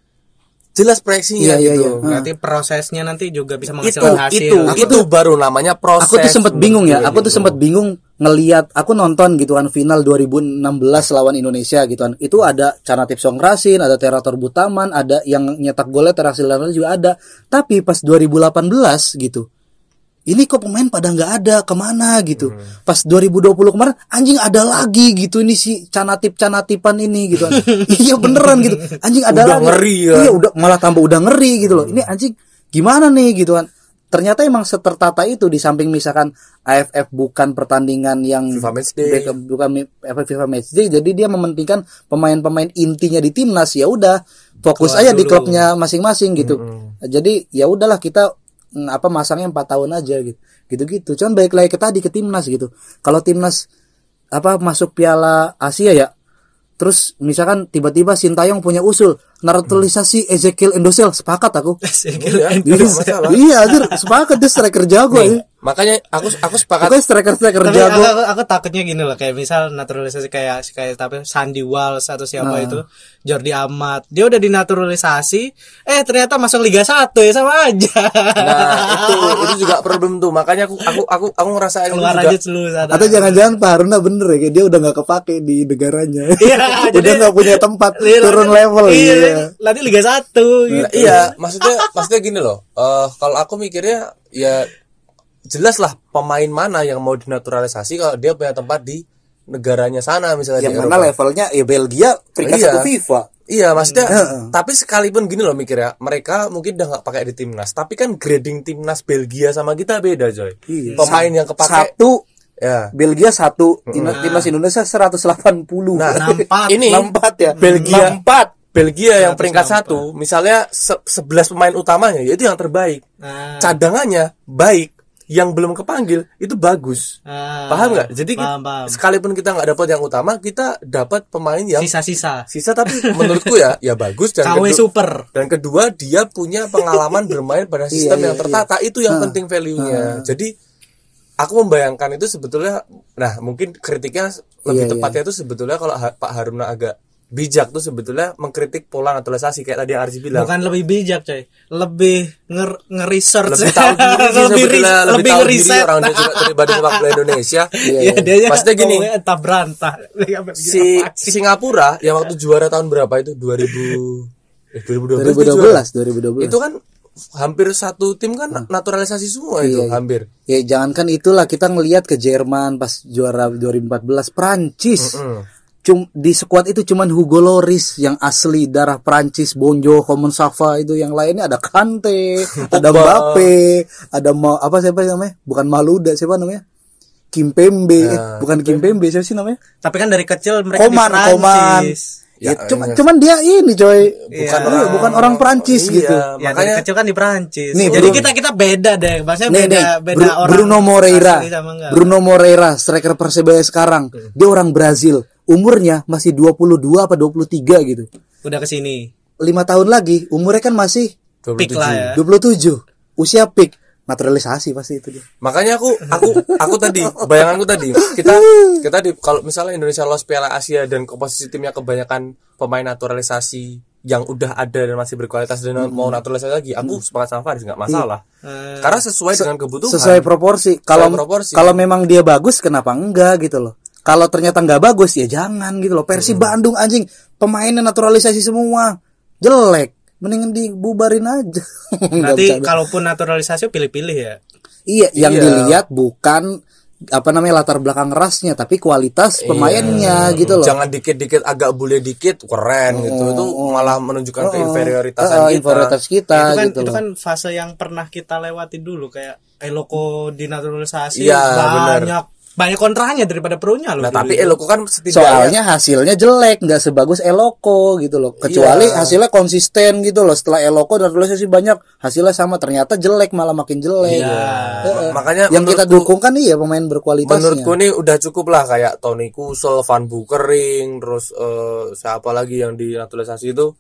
jelas proyeksinya Iya, iya, gitu. iya. berarti prosesnya nanti juga bisa Itu menghasilkan hasil itu itu baru namanya proses. aku tuh sempat bingung ya menuju aku tuh gitu. sempat bingung ngeliat aku nonton gitu kan final 2016 lawan Indonesia gitu kan. Itu ada Canatip Songrasin ada Terator Butaman ada yang nyetak golnya Terasil juga ada. Tapi pas 2018 gitu ini kok pemain pada nggak ada ke mana gitu. Hmm. pas 2020 kemarin anjing ada lagi gitu ini si canatip canatipan ini gitu kan. *laughs* Iya beneran gitu. Anjing ada Udah lagi. ngeri ya. iya udah malah tambah udah ngeri gitu loh. Ini anjing gimana nih gitu kan ternyata emang setertata itu di samping misalkan AFF bukan pertandingan yang FIFA Matchday. Bukan FIFA Matchday jadi dia mementingkan pemain-pemain intinya di timnas ya udah fokus Keluar aja di dulu. klubnya masing-masing gitu. Jadi ya udahlah kita mm, apa masangnya empat tahun aja gitu. Gitu-gitu. Cuman baik lagi ke tadi ke timnas gitu. Kalau timnas apa masuk Piala Asia ya terus misalkan tiba-tiba Sintayong punya usul naturalisasi Ezekiel Endosel sepakat aku. Iya, iya, nggak masalah. iya anjir sepakat dia striker jago ya. Makanya aku aku sepakat. Pokoknya striker striker tapi jago. aku, aku, aku takutnya gini loh kayak misal naturalisasi kayak kayak tapi Sandy Walsh atau siapa Nah. itu Jordi Amat. Dia udah dinaturalisasi eh ternyata masuk Liga 1 ya sama aja. Nah, itu *laughs* itu juga problem tuh. Makanya aku aku aku aku ngerasain itu keluar juga. aja sana atau jangan-jangan Pak Haruna bener ya kayak dia udah nggak kepake di negaranya. Iya, *laughs* udah jadi- nggak punya tempat Iya, turun nanti- level iya, iya. nanti Liga 1 gitu. Nah, iya, maksudnya *laughs* maksudnya gini loh. eh kalau aku mikirnya ya jelas lah pemain mana yang mau dinaturalisasi kalau dia punya tempat di negaranya sana misalnya yang mana Eropa. levelnya ya Belgia peringkat Iya. satu FIFA Iya, maksudnya Heeh. tapi sekalipun gini loh mikir ya, mereka mungkin udah nggak pakai di timnas, tapi kan grading timnas Belgia sama kita beda, coy. Iya. Pemain yang kepake satu ya. Belgia satu Timnas timnas Indonesia 180 Nah, Nampak. ini Nampak ya Belgia Nampak. Belgia yang peringkat satu, misalnya se- 11 pemain utamanya ya itu yang terbaik. Nah, Cadangannya baik, yang belum kepanggil itu bagus. ah, Paham nggak? Jadi paham, paham. sekalipun kita nggak dapat yang utama, kita dapat pemain yang sisa-sisa. sisa tapi menurutku ya ya bagus. Dan KW kedu- super. dan kedua dia punya pengalaman bermain pada sistem Iya, yang iya, tertata. Itu yang penting value-nya. Jadi aku membayangkan itu sebetulnya nah mungkin kritiknya lebih Iya, tepatnya itu sebetulnya kalau Ha- Pak Haruna agak bijak tuh sebetulnya mengkritik pola naturalisasi kayak tadi yang Arji bilang. Bukan lebih bijak coy. Lebih nger nge-research. Lebih tahu diri *laughs* sih lebih, sebetulnya ris- lebih, tahu diri orang dia juga daripada sepak bola Indonesia. *laughs* Iya, dia aja Maksudnya gini. entah berantah *laughs* si Singapura yang waktu juara tahun berapa itu? 2000 eh, 2012, dia juara. 2012 2012 itu kan hampir satu tim kan naturalisasi semua itu Iya, iya. hampir. Ya jangankan itulah kita ngelihat ke Jerman pas juara 2014 Prancis. Cum di skuad itu cuman Hugo Loris yang asli darah Prancis, Bonjo, Common Safa itu yang lainnya ada Kante, *laughs* ada Mbappe, ada Ma apa siapa namanya? Bukan Maluda siapa namanya? Kimpembe, eh, bukan Kimpembe siapa sih namanya? tapi kan dari kecil mereka Koman, di Koman. Prancis Ya, Ya, cuman iya. cuman dia ini coy. bukan Iya, orang bukan orang Prancis Iya, gitu. ya makanya dari kecil kan di Prancis Nih, jadi Bruno. kita kita beda deh maksudnya Nih, beda nih, beda Bru- orang Bruno Moreira. Bruno Moreira, striker Persebaya sekarang. Dia orang Brazil. Umurnya masih 22 apa 23 gitu. udah ke sini Lima tahun lagi umurnya kan masih 27. Pick lah ya 27. Usia peak. Naturalisasi pasti itu dia. makanya aku aku aku tadi bayanganku tadi kita kita di kalau misalnya Indonesia lolos Piala Asia dan komposisi timnya kebanyakan pemain naturalisasi yang udah ada dan masih berkualitas dan mau naturalisasi lagi aku sepakat sama Faris nggak masalah Eh, karena sesuai dengan kebutuhan Sesuai proporsi. Kalau proporsi. kalau memang dia bagus kenapa enggak gitu loh. Kalau ternyata nggak bagus ya jangan gitu loh. Persib Bandung anjing pemainnya naturalisasi semua. Jelek. Mendingan dibubarin aja. *laughs* Nanti kalaupun naturalisasi pilih-pilih ya Iya, yang Iya. dilihat bukan apa namanya latar belakang rasnya, tapi kualitas pemainnya gitu loh. Iya. jangan dikit-dikit agak bule dikit keren gitu itu malah menunjukkan keinferioritasan Oh, kita inferioritas kita itu kan gitu itu loh. kan fase yang pernah kita lewati dulu kayak Eloko dinaturalisasi Iya, banyak banyak kontranya daripada perunya loh nah dulu tapi itu. Eloko kan setidaknya Soalnya hasilnya jelek, nggak sebagus Eloko gitu loh. Kecuali Iya. hasilnya konsisten gitu loh. Setelah Eloko naturalisasi banyak, hasilnya sama. Ternyata jelek malah makin jelek. Iya. Heeh. makanya yang kita dukung kan iya pemain berkualitasnya. Menurutku ini udah cukup lah kayak Tony Kusel, Van Bukering, terus eh, siapa lagi yang di naturalisasi itu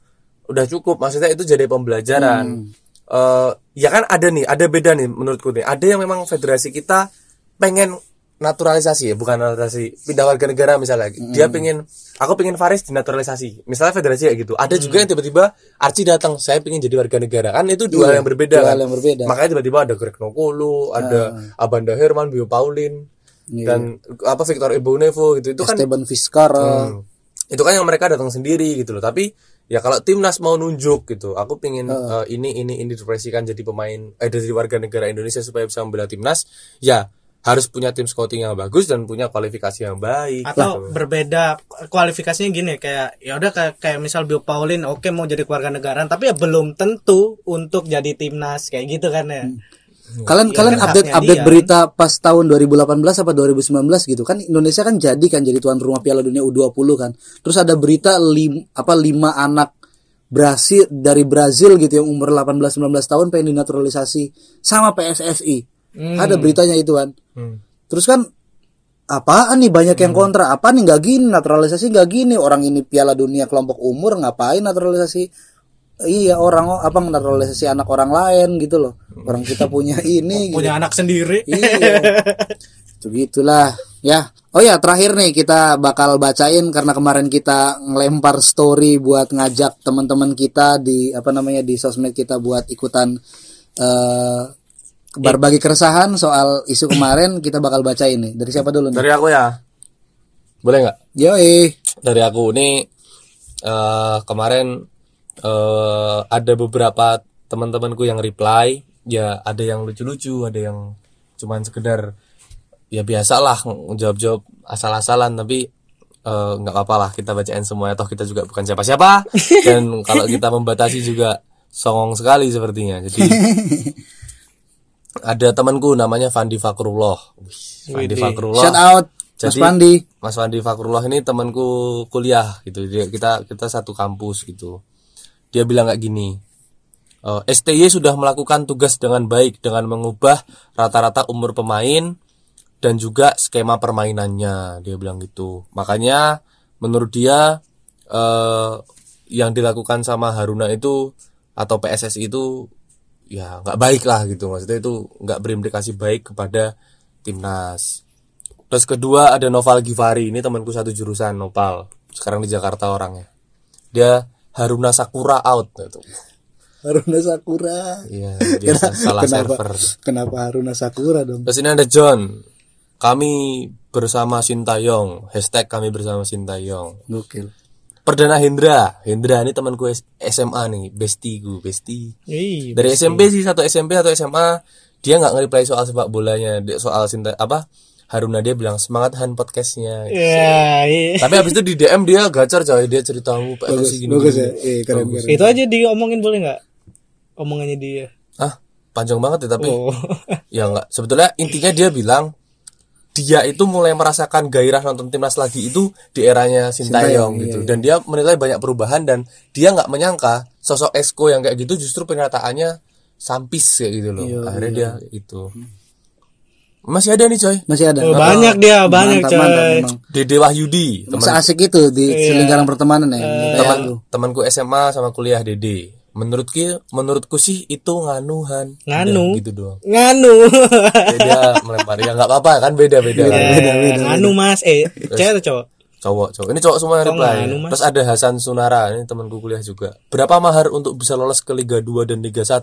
udah cukup. Maksudnya itu jadi pembelajaran. Eh, ya kan ada nih, ada beda nih menurutku nih. Ada yang memang federasi kita pengen naturalisasi ya, bukan naturalisasi pindah warga negara misalnya. Dia pengen, aku pengen Faris dinaturalisasi. Misalnya federasi kayak gitu. Ada juga yang tiba-tiba Archie datang, saya pengen jadi warga negara. Kan itu dua hal yang berbeda. dua kan? yang berbeda. Makanya tiba-tiba ada Greg Nokolo, ada Abanda Herman, Bio Paulin, dan apa Victor Ibonevo gitu. Itu kan Esteban Vizcarra. Hmm. itu kan yang mereka datang sendiri gitu loh. Tapi ya kalau timnas mau nunjuk gitu, aku pingin eh, ini ini ini dipresikan jadi pemain eh jadi warga negara Indonesia supaya bisa membela timnas. Ya harus punya tim scouting yang bagus dan punya kualifikasi yang baik atau berbeda kualifikasinya gini kayak ya udah kayak, kayak misal Bill Paulin oke mau jadi keluarga negaraan tapi ya belum tentu untuk jadi timnas kayak gitu kan ya Kalian Iya, kalian kan update haknya update dia. berita pas tahun 2018 apa 2019 gitu kan Indonesia kan jadi kan jadi tuan rumah Piala Dunia U20 kan. Terus ada berita lim, apa lima anak Brasil dari Brazil gitu yang umur 18 19 tahun pengen dinaturalisasi sama PSSI. Ada beritanya itu kan. Hmm. Terus kan apaan nih banyak yang kontra. Apa nih nggak gini naturalisasi nggak gini. Orang ini Piala Dunia kelompok umur ngapain naturalisasi? Iya orang apa naturalisasi anak orang lain gitu loh. Orang kita punya *laughs* ini gitu. punya anak sendiri. Iya. Itu gitulah. Ya. Oh ya terakhir nih kita bakal bacain karena kemarin kita ngelempar story buat ngajak teman-teman kita di apa namanya di sosmed kita buat ikutan eh berbagi keresahan soal isu kemarin kita bakal bacain nih dari siapa dulu nih? Dari aku ya. Boleh nggak? Yoi. Dari aku. Ini eh kemarin eh ada beberapa teman-temanku yang reply. Ya ada yang lucu-lucu ada yang cuman sekedar ya biasalah jawab-jawab asal-asalan. Tapi eh, nggak apa-apa lah kita bacain semuanya. Toh kita juga bukan siapa-siapa. *laughs* Dan kalau kita membatasi juga songong sekali sepertinya. Jadi *laughs* ada temanku namanya Fandi Fakrullah Wih, Fandi Fakrullah shout out Mas Pandi Mas Fandi Fakrullah ini temanku kuliah gitu. Dia kita kita satu kampus gitu. Dia bilang kayak gini. "Eh, STY sudah melakukan tugas dengan baik dengan mengubah rata-rata umur pemain dan juga skema permainannya. Dia bilang gitu. Makanya menurut dia eh yang dilakukan sama Haruna itu atau PSSI itu ya nggak baik lah gitu. Maksudnya itu nggak berimplikasi baik kepada timnas. Terus kedua ada Noval Givari. Ini temanku satu jurusan Nopal. Sekarang di Jakarta orangnya. Dia Haruna Sakura out. Gitu. Haruna Sakura. Iya biasa *laughs* salah kenapa server. kenapa Haruna Sakura dong? Terus ini ada John. Kami bersama Sintayong. Hashtag kami bersama Sintayong. Gokil Perdana Hendra. Hendra ini temanku S- SMA nih bestiku besti Ih, dari SMP sih satu SMP atau SMA dia nggak nge-reply soal sepak bolanya. Soal Sinta apa Haruna dia bilang semangat Han podcastnya. Ya, iya. Tapi habis itu di DM dia gacor coy, dia cerita "Oh, PSSI gini. bagus gini." ya. eh, keren keren. Itu aja diomongin boleh nggak? Omongannya dia. Ah, panjang banget ya tapi oh. *laughs* ya enggak. Sebetulnya intinya dia bilang dia itu mulai merasakan gairah nonton timnas lagi itu di eranya Sintayong, Sintayong gitu. iya, Dan dia menilai banyak perubahan dan dia nggak menyangka sosok Esko yang kayak gitu justru penyataannya sampis kayak gitu loh. Iya, Akhirnya dia itu. Masih ada nih coy. masih ada Oh, banyak dia banyak mantap, coy mantap memang Dede Wahyudi, teman asik itu di lingkaran pertemanan ya Kayak teman temanku SMA sama kuliah Dede. Menurutku menurutku sih itu nganuhan. Nganu? Udah, gitu doang. nganu Ya, dia melempar ya nggak apa-apa kan beda-beda kan. Eh, nganu mas eh cewek atau cowok Cowok, cowok. Ini cowok semua reply. nganu, Mas? Terus ada Hasan Sunara, ini temanku kuliah juga. Berapa mahar untuk bisa lolos ke Liga 2 dan Liga 1?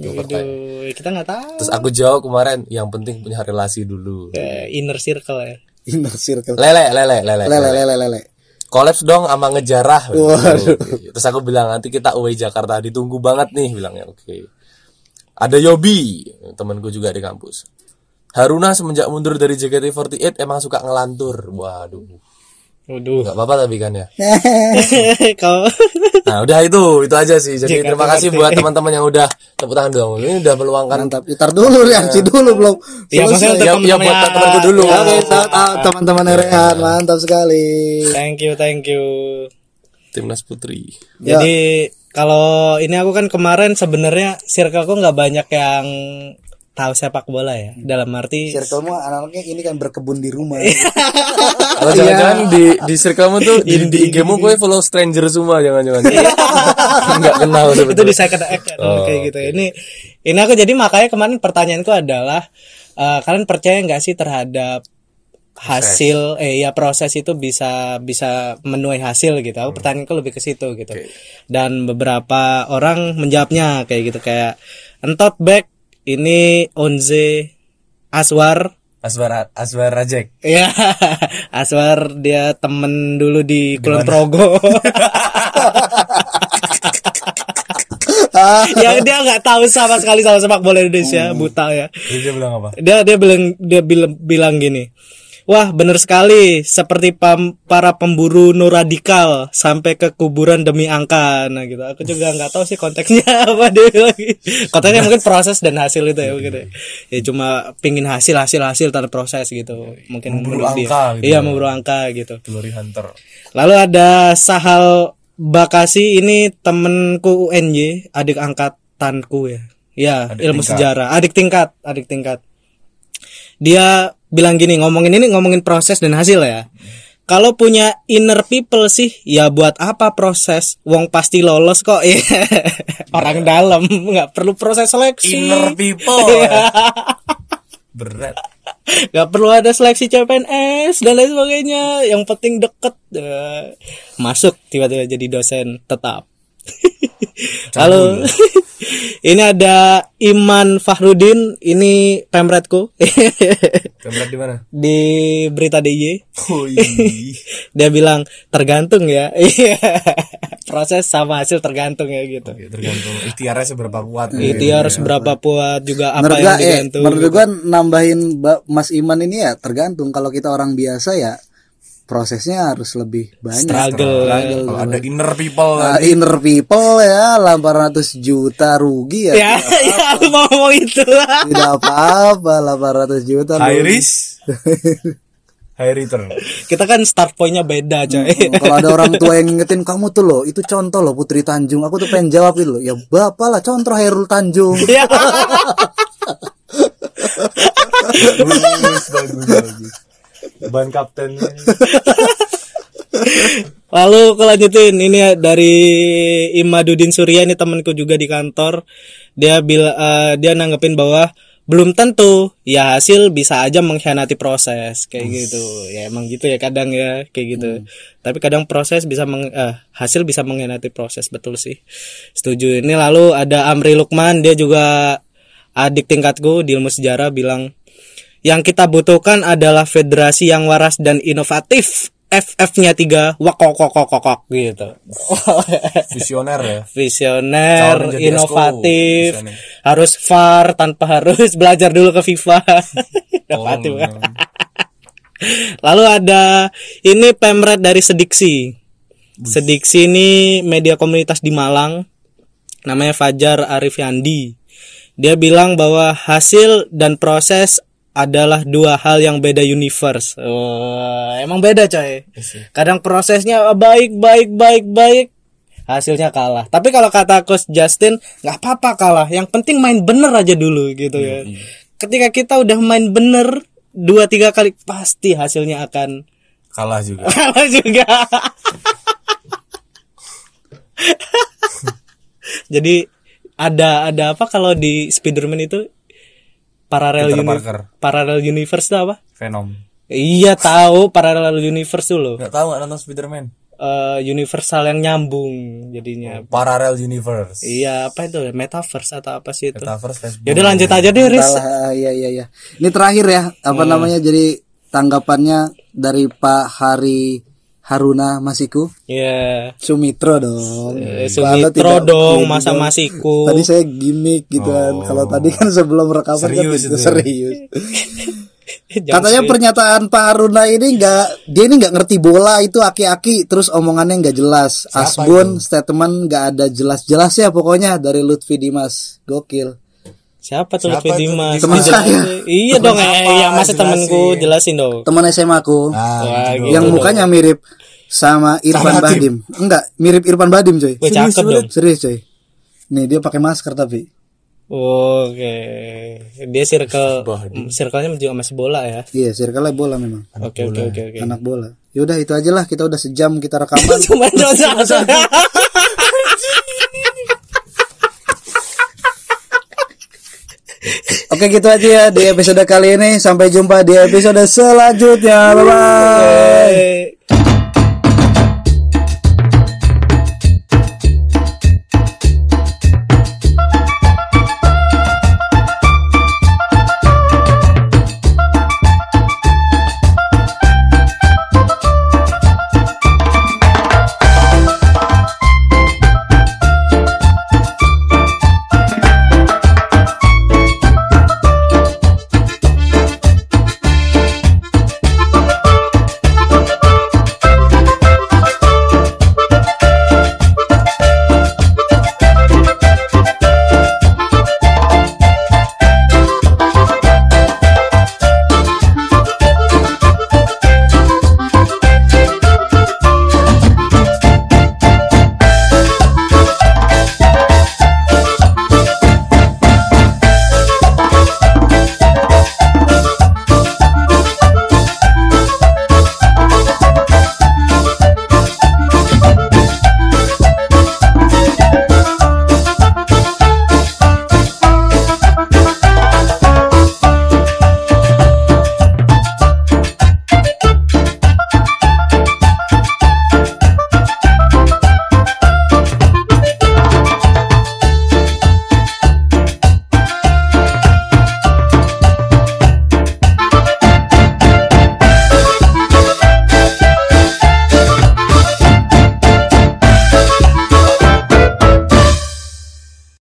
Itu pertanyaan. Kita nggak tahu Terus aku jawab kemarin, yang penting punya relasi dulu. Eh, inner circle ya inner circle Lele, lele, lele. lele lele lele Kolaps dong sama ngejarah. Terus aku bilang nanti kita away Jakarta ditunggu banget nih bilangnya. Oke. Ada Yobi, temanku juga di kampus. Haruna semenjak mundur dari JKT48 emang suka ngelantur. Waduh. Waduh Gak apa-apa tapi kan ya. *laughs* kau Nah, udah itu, itu aja sih. Jadi terima kasih buat teman-teman yang udah tepuk tangan dong. Ini udah meluangkan mantap itar dulu reaksi dulu belum Ya, maksudnya ya, teman-teman ya buat ya. temanku dulu. Ya, teman-teman Rehan, mantap sekali. thank you thank you Timnas Putri. Ya. Jadi kalau ini aku kan kemarin sebenarnya circleku nggak banyak yang tahu sepak bola ya. Dalam arti Circlemu anak-anaknya ini kan berkebun di rumah. *laughs* Kalau jangan-jangan di di circlemu tuh di, di IG-mu gue follow stranger semua jangan-jangan. *laughs* Enggak kenal itu di sebetulnya. second act kan, Oh, kayak gitu. Ini ini aku jadi makanya kemarin pertanyaanku adalah eh, kalian percaya nggak sih terhadap hasil eh ya proses itu bisa bisa menuai hasil gitu. Aku pertanyaanku lebih ke situ gitu. Dan beberapa orang menjawabnya kayak gitu kayak entot back ini Onze Aswar Aswar Aswar Rajek. Ya, *laughs* Aswar dia temen dulu di Kulon Progo. *laughs* yang dia nggak tahu sama sekali sama sepak bola Indonesia buta ya dia bilang apa? dia dia bilang dia bilang, bilang gini wah bener sekali seperti pam- para pemburu nur radikal sampai ke kuburan demi angka nah gitu aku juga nggak tahu sih konteksnya *laughs* apa dia lagi konteksnya mungkin proses dan hasil itu ya mungkin ya. ya cuma pingin hasil hasil hasil tanpa proses gitu mungkin Memburu menurut dia. angka gitu iya ya. memburu angka gitu Glory Hunter. Lalu ada Sahal Bakasi ini temenku UNY, adik angkatanku ya. Ya, Adik ilmu tingkat. sejarah, adik tingkat, adik tingkat. Dia bilang gini, ngomongin ini ngomongin proses dan hasil ya. Kalau punya inner people sih, ya buat apa proses? Wong pasti lolos kok. *laughs* Iya. Orang dalam nggak perlu proses seleksi. Inner people. *laughs* Iya. Berat. Gak perlu ada seleksi CPNS dan lain sebagainya. Yang penting deket. Eh, Masuk tiba-tiba jadi dosen tetap. *laughs* Lalu *laughs* ini ada Iman Fahrudin, ini pemretku *laughs* Berat di mana? di berita DIY. Woi. *laughs* Dia bilang tergantung ya. Iya. Proses sama hasil tergantung ya gitu. Ya, tergantung ikhtiarnya seberapa kuat. Ikhtiar seberapa kuat juga apa menurut yang eh digantung. menurut gua nambahin Ba- Mas Iman ini ya tergantung kalau kita orang biasa ya prosesnya harus lebih banyak Struggle. Struggle. Kalau ada inner people Nah, inner people ya 800 juta rugi ya, Ya, *laughs* ya aku mau ngomong itu. tidak apa-apa 800 juta high rugi. risk, high return. Kita kan start pointnya beda coy. kalau ada orang tua yang ngingetin kamu tuh loh itu contoh loh Putri Tanjung aku tuh pengen jawab itu loh ya bapak lah contoh Hairul Tanjung *laughs* Ya. *laughs* bagus, bagus, bagus. Ban kaptennya. Lalu aku lanjutin ini dari Imadudin Surya ini temanku juga di kantor. Dia bila eh, dia nanggepin bahwa belum tentu ya hasil bisa aja mengkhianati proses kayak gitu. Ya emang gitu ya kadang ya kayak gitu. Tapi kadang proses bisa meng, eh, hasil bisa mengkhianati proses betul sih. Setuju. Ini lalu ada Amri Lukman dia juga adik tingkatku di ilmu sejarah bilang yang kita butuhkan adalah federasi yang waras dan inovatif. FF-nya tiga, wakokokokokok gitu. *laughs* Visioner ya. Visioner, inovatif, SKU, nih. harus VAR tanpa harus *laughs* belajar dulu ke FIFA. *laughs* inovatif. Oh, Lalu ada ini pemret dari Sediksi. Sediksi ini media komunitas di Malang. Namanya Fajar Arif Yandi. Dia bilang bahwa hasil dan proses adalah dua hal yang beda universe. Wah, emang beda coy. Kadang prosesnya baik baik baik baik, hasilnya kalah. Tapi kalau kata Coach Justin, nggak apa-apa kalah. Yang penting main bener aja dulu gitu ya. Ketika kita udah main bener dua tiga kali pasti hasilnya akan Kalah juga. *laughs* kalah juga. *laughs* Jadi ada ada apa kalau di Spiderman itu parallel Peter uni- Parker. parallel universe itu apa? Venom. Iya tahu parallel universe dulu. Nggak tahu nggak nonton Spiderman? Eh, universal yang nyambung jadinya. Parallel universe. Iya apa itu metaverse atau apa sih itu? Metaverse Facebook. Yaudah lanjut aja deh Riz. Salah, iya iya iya. Ini terakhir ya, apa namanya? Jadi tanggapannya dari Pak Hari Haruna Masiku, Iya. Sumitro dong. Eh, Sumitro tidak- dong iya, masa gitu. masiku. Tadi saya gimmick gitu kan. Kalau tadi kan sebelum rekaman kan Serius gitu, itu. serius. *laughs* Jangan Katanya serius. pernyataan Pak Haruna ini nggak dia ini nggak ngerti bola itu aki-aki terus omongannya nggak jelas. Asbun statement nggak ada jelas-jelas ya pokoknya dari Lutfi Dimas. Gokil. Siapa tuh Siapa Lutfi? Dimas? Teman Dijelasin. saya. *laughs* Iya dong, eh, apa? yang masa temenku Jelasin. jelasin dong. Teman SMA aku Nah, Wah, gitu. gitu yang dong. mukanya mirip sama Irfan Sama Badim. Enggak, mirip Irfan Badim coy. Wih, cakep dong. Serius coy. Nih dia pakai masker tapi. Oke. Dia circle circle-nya juga masih bola ya. Iya, circle bola memang. Oke oke oke oke. Anak bola. Yaudah itu aja lah kita udah sejam kita rekaman. *laughs* Cuma dosa. *laughs* Oke gitu aja ya di episode kali ini. Sampai jumpa di episode selanjutnya. Bye bye.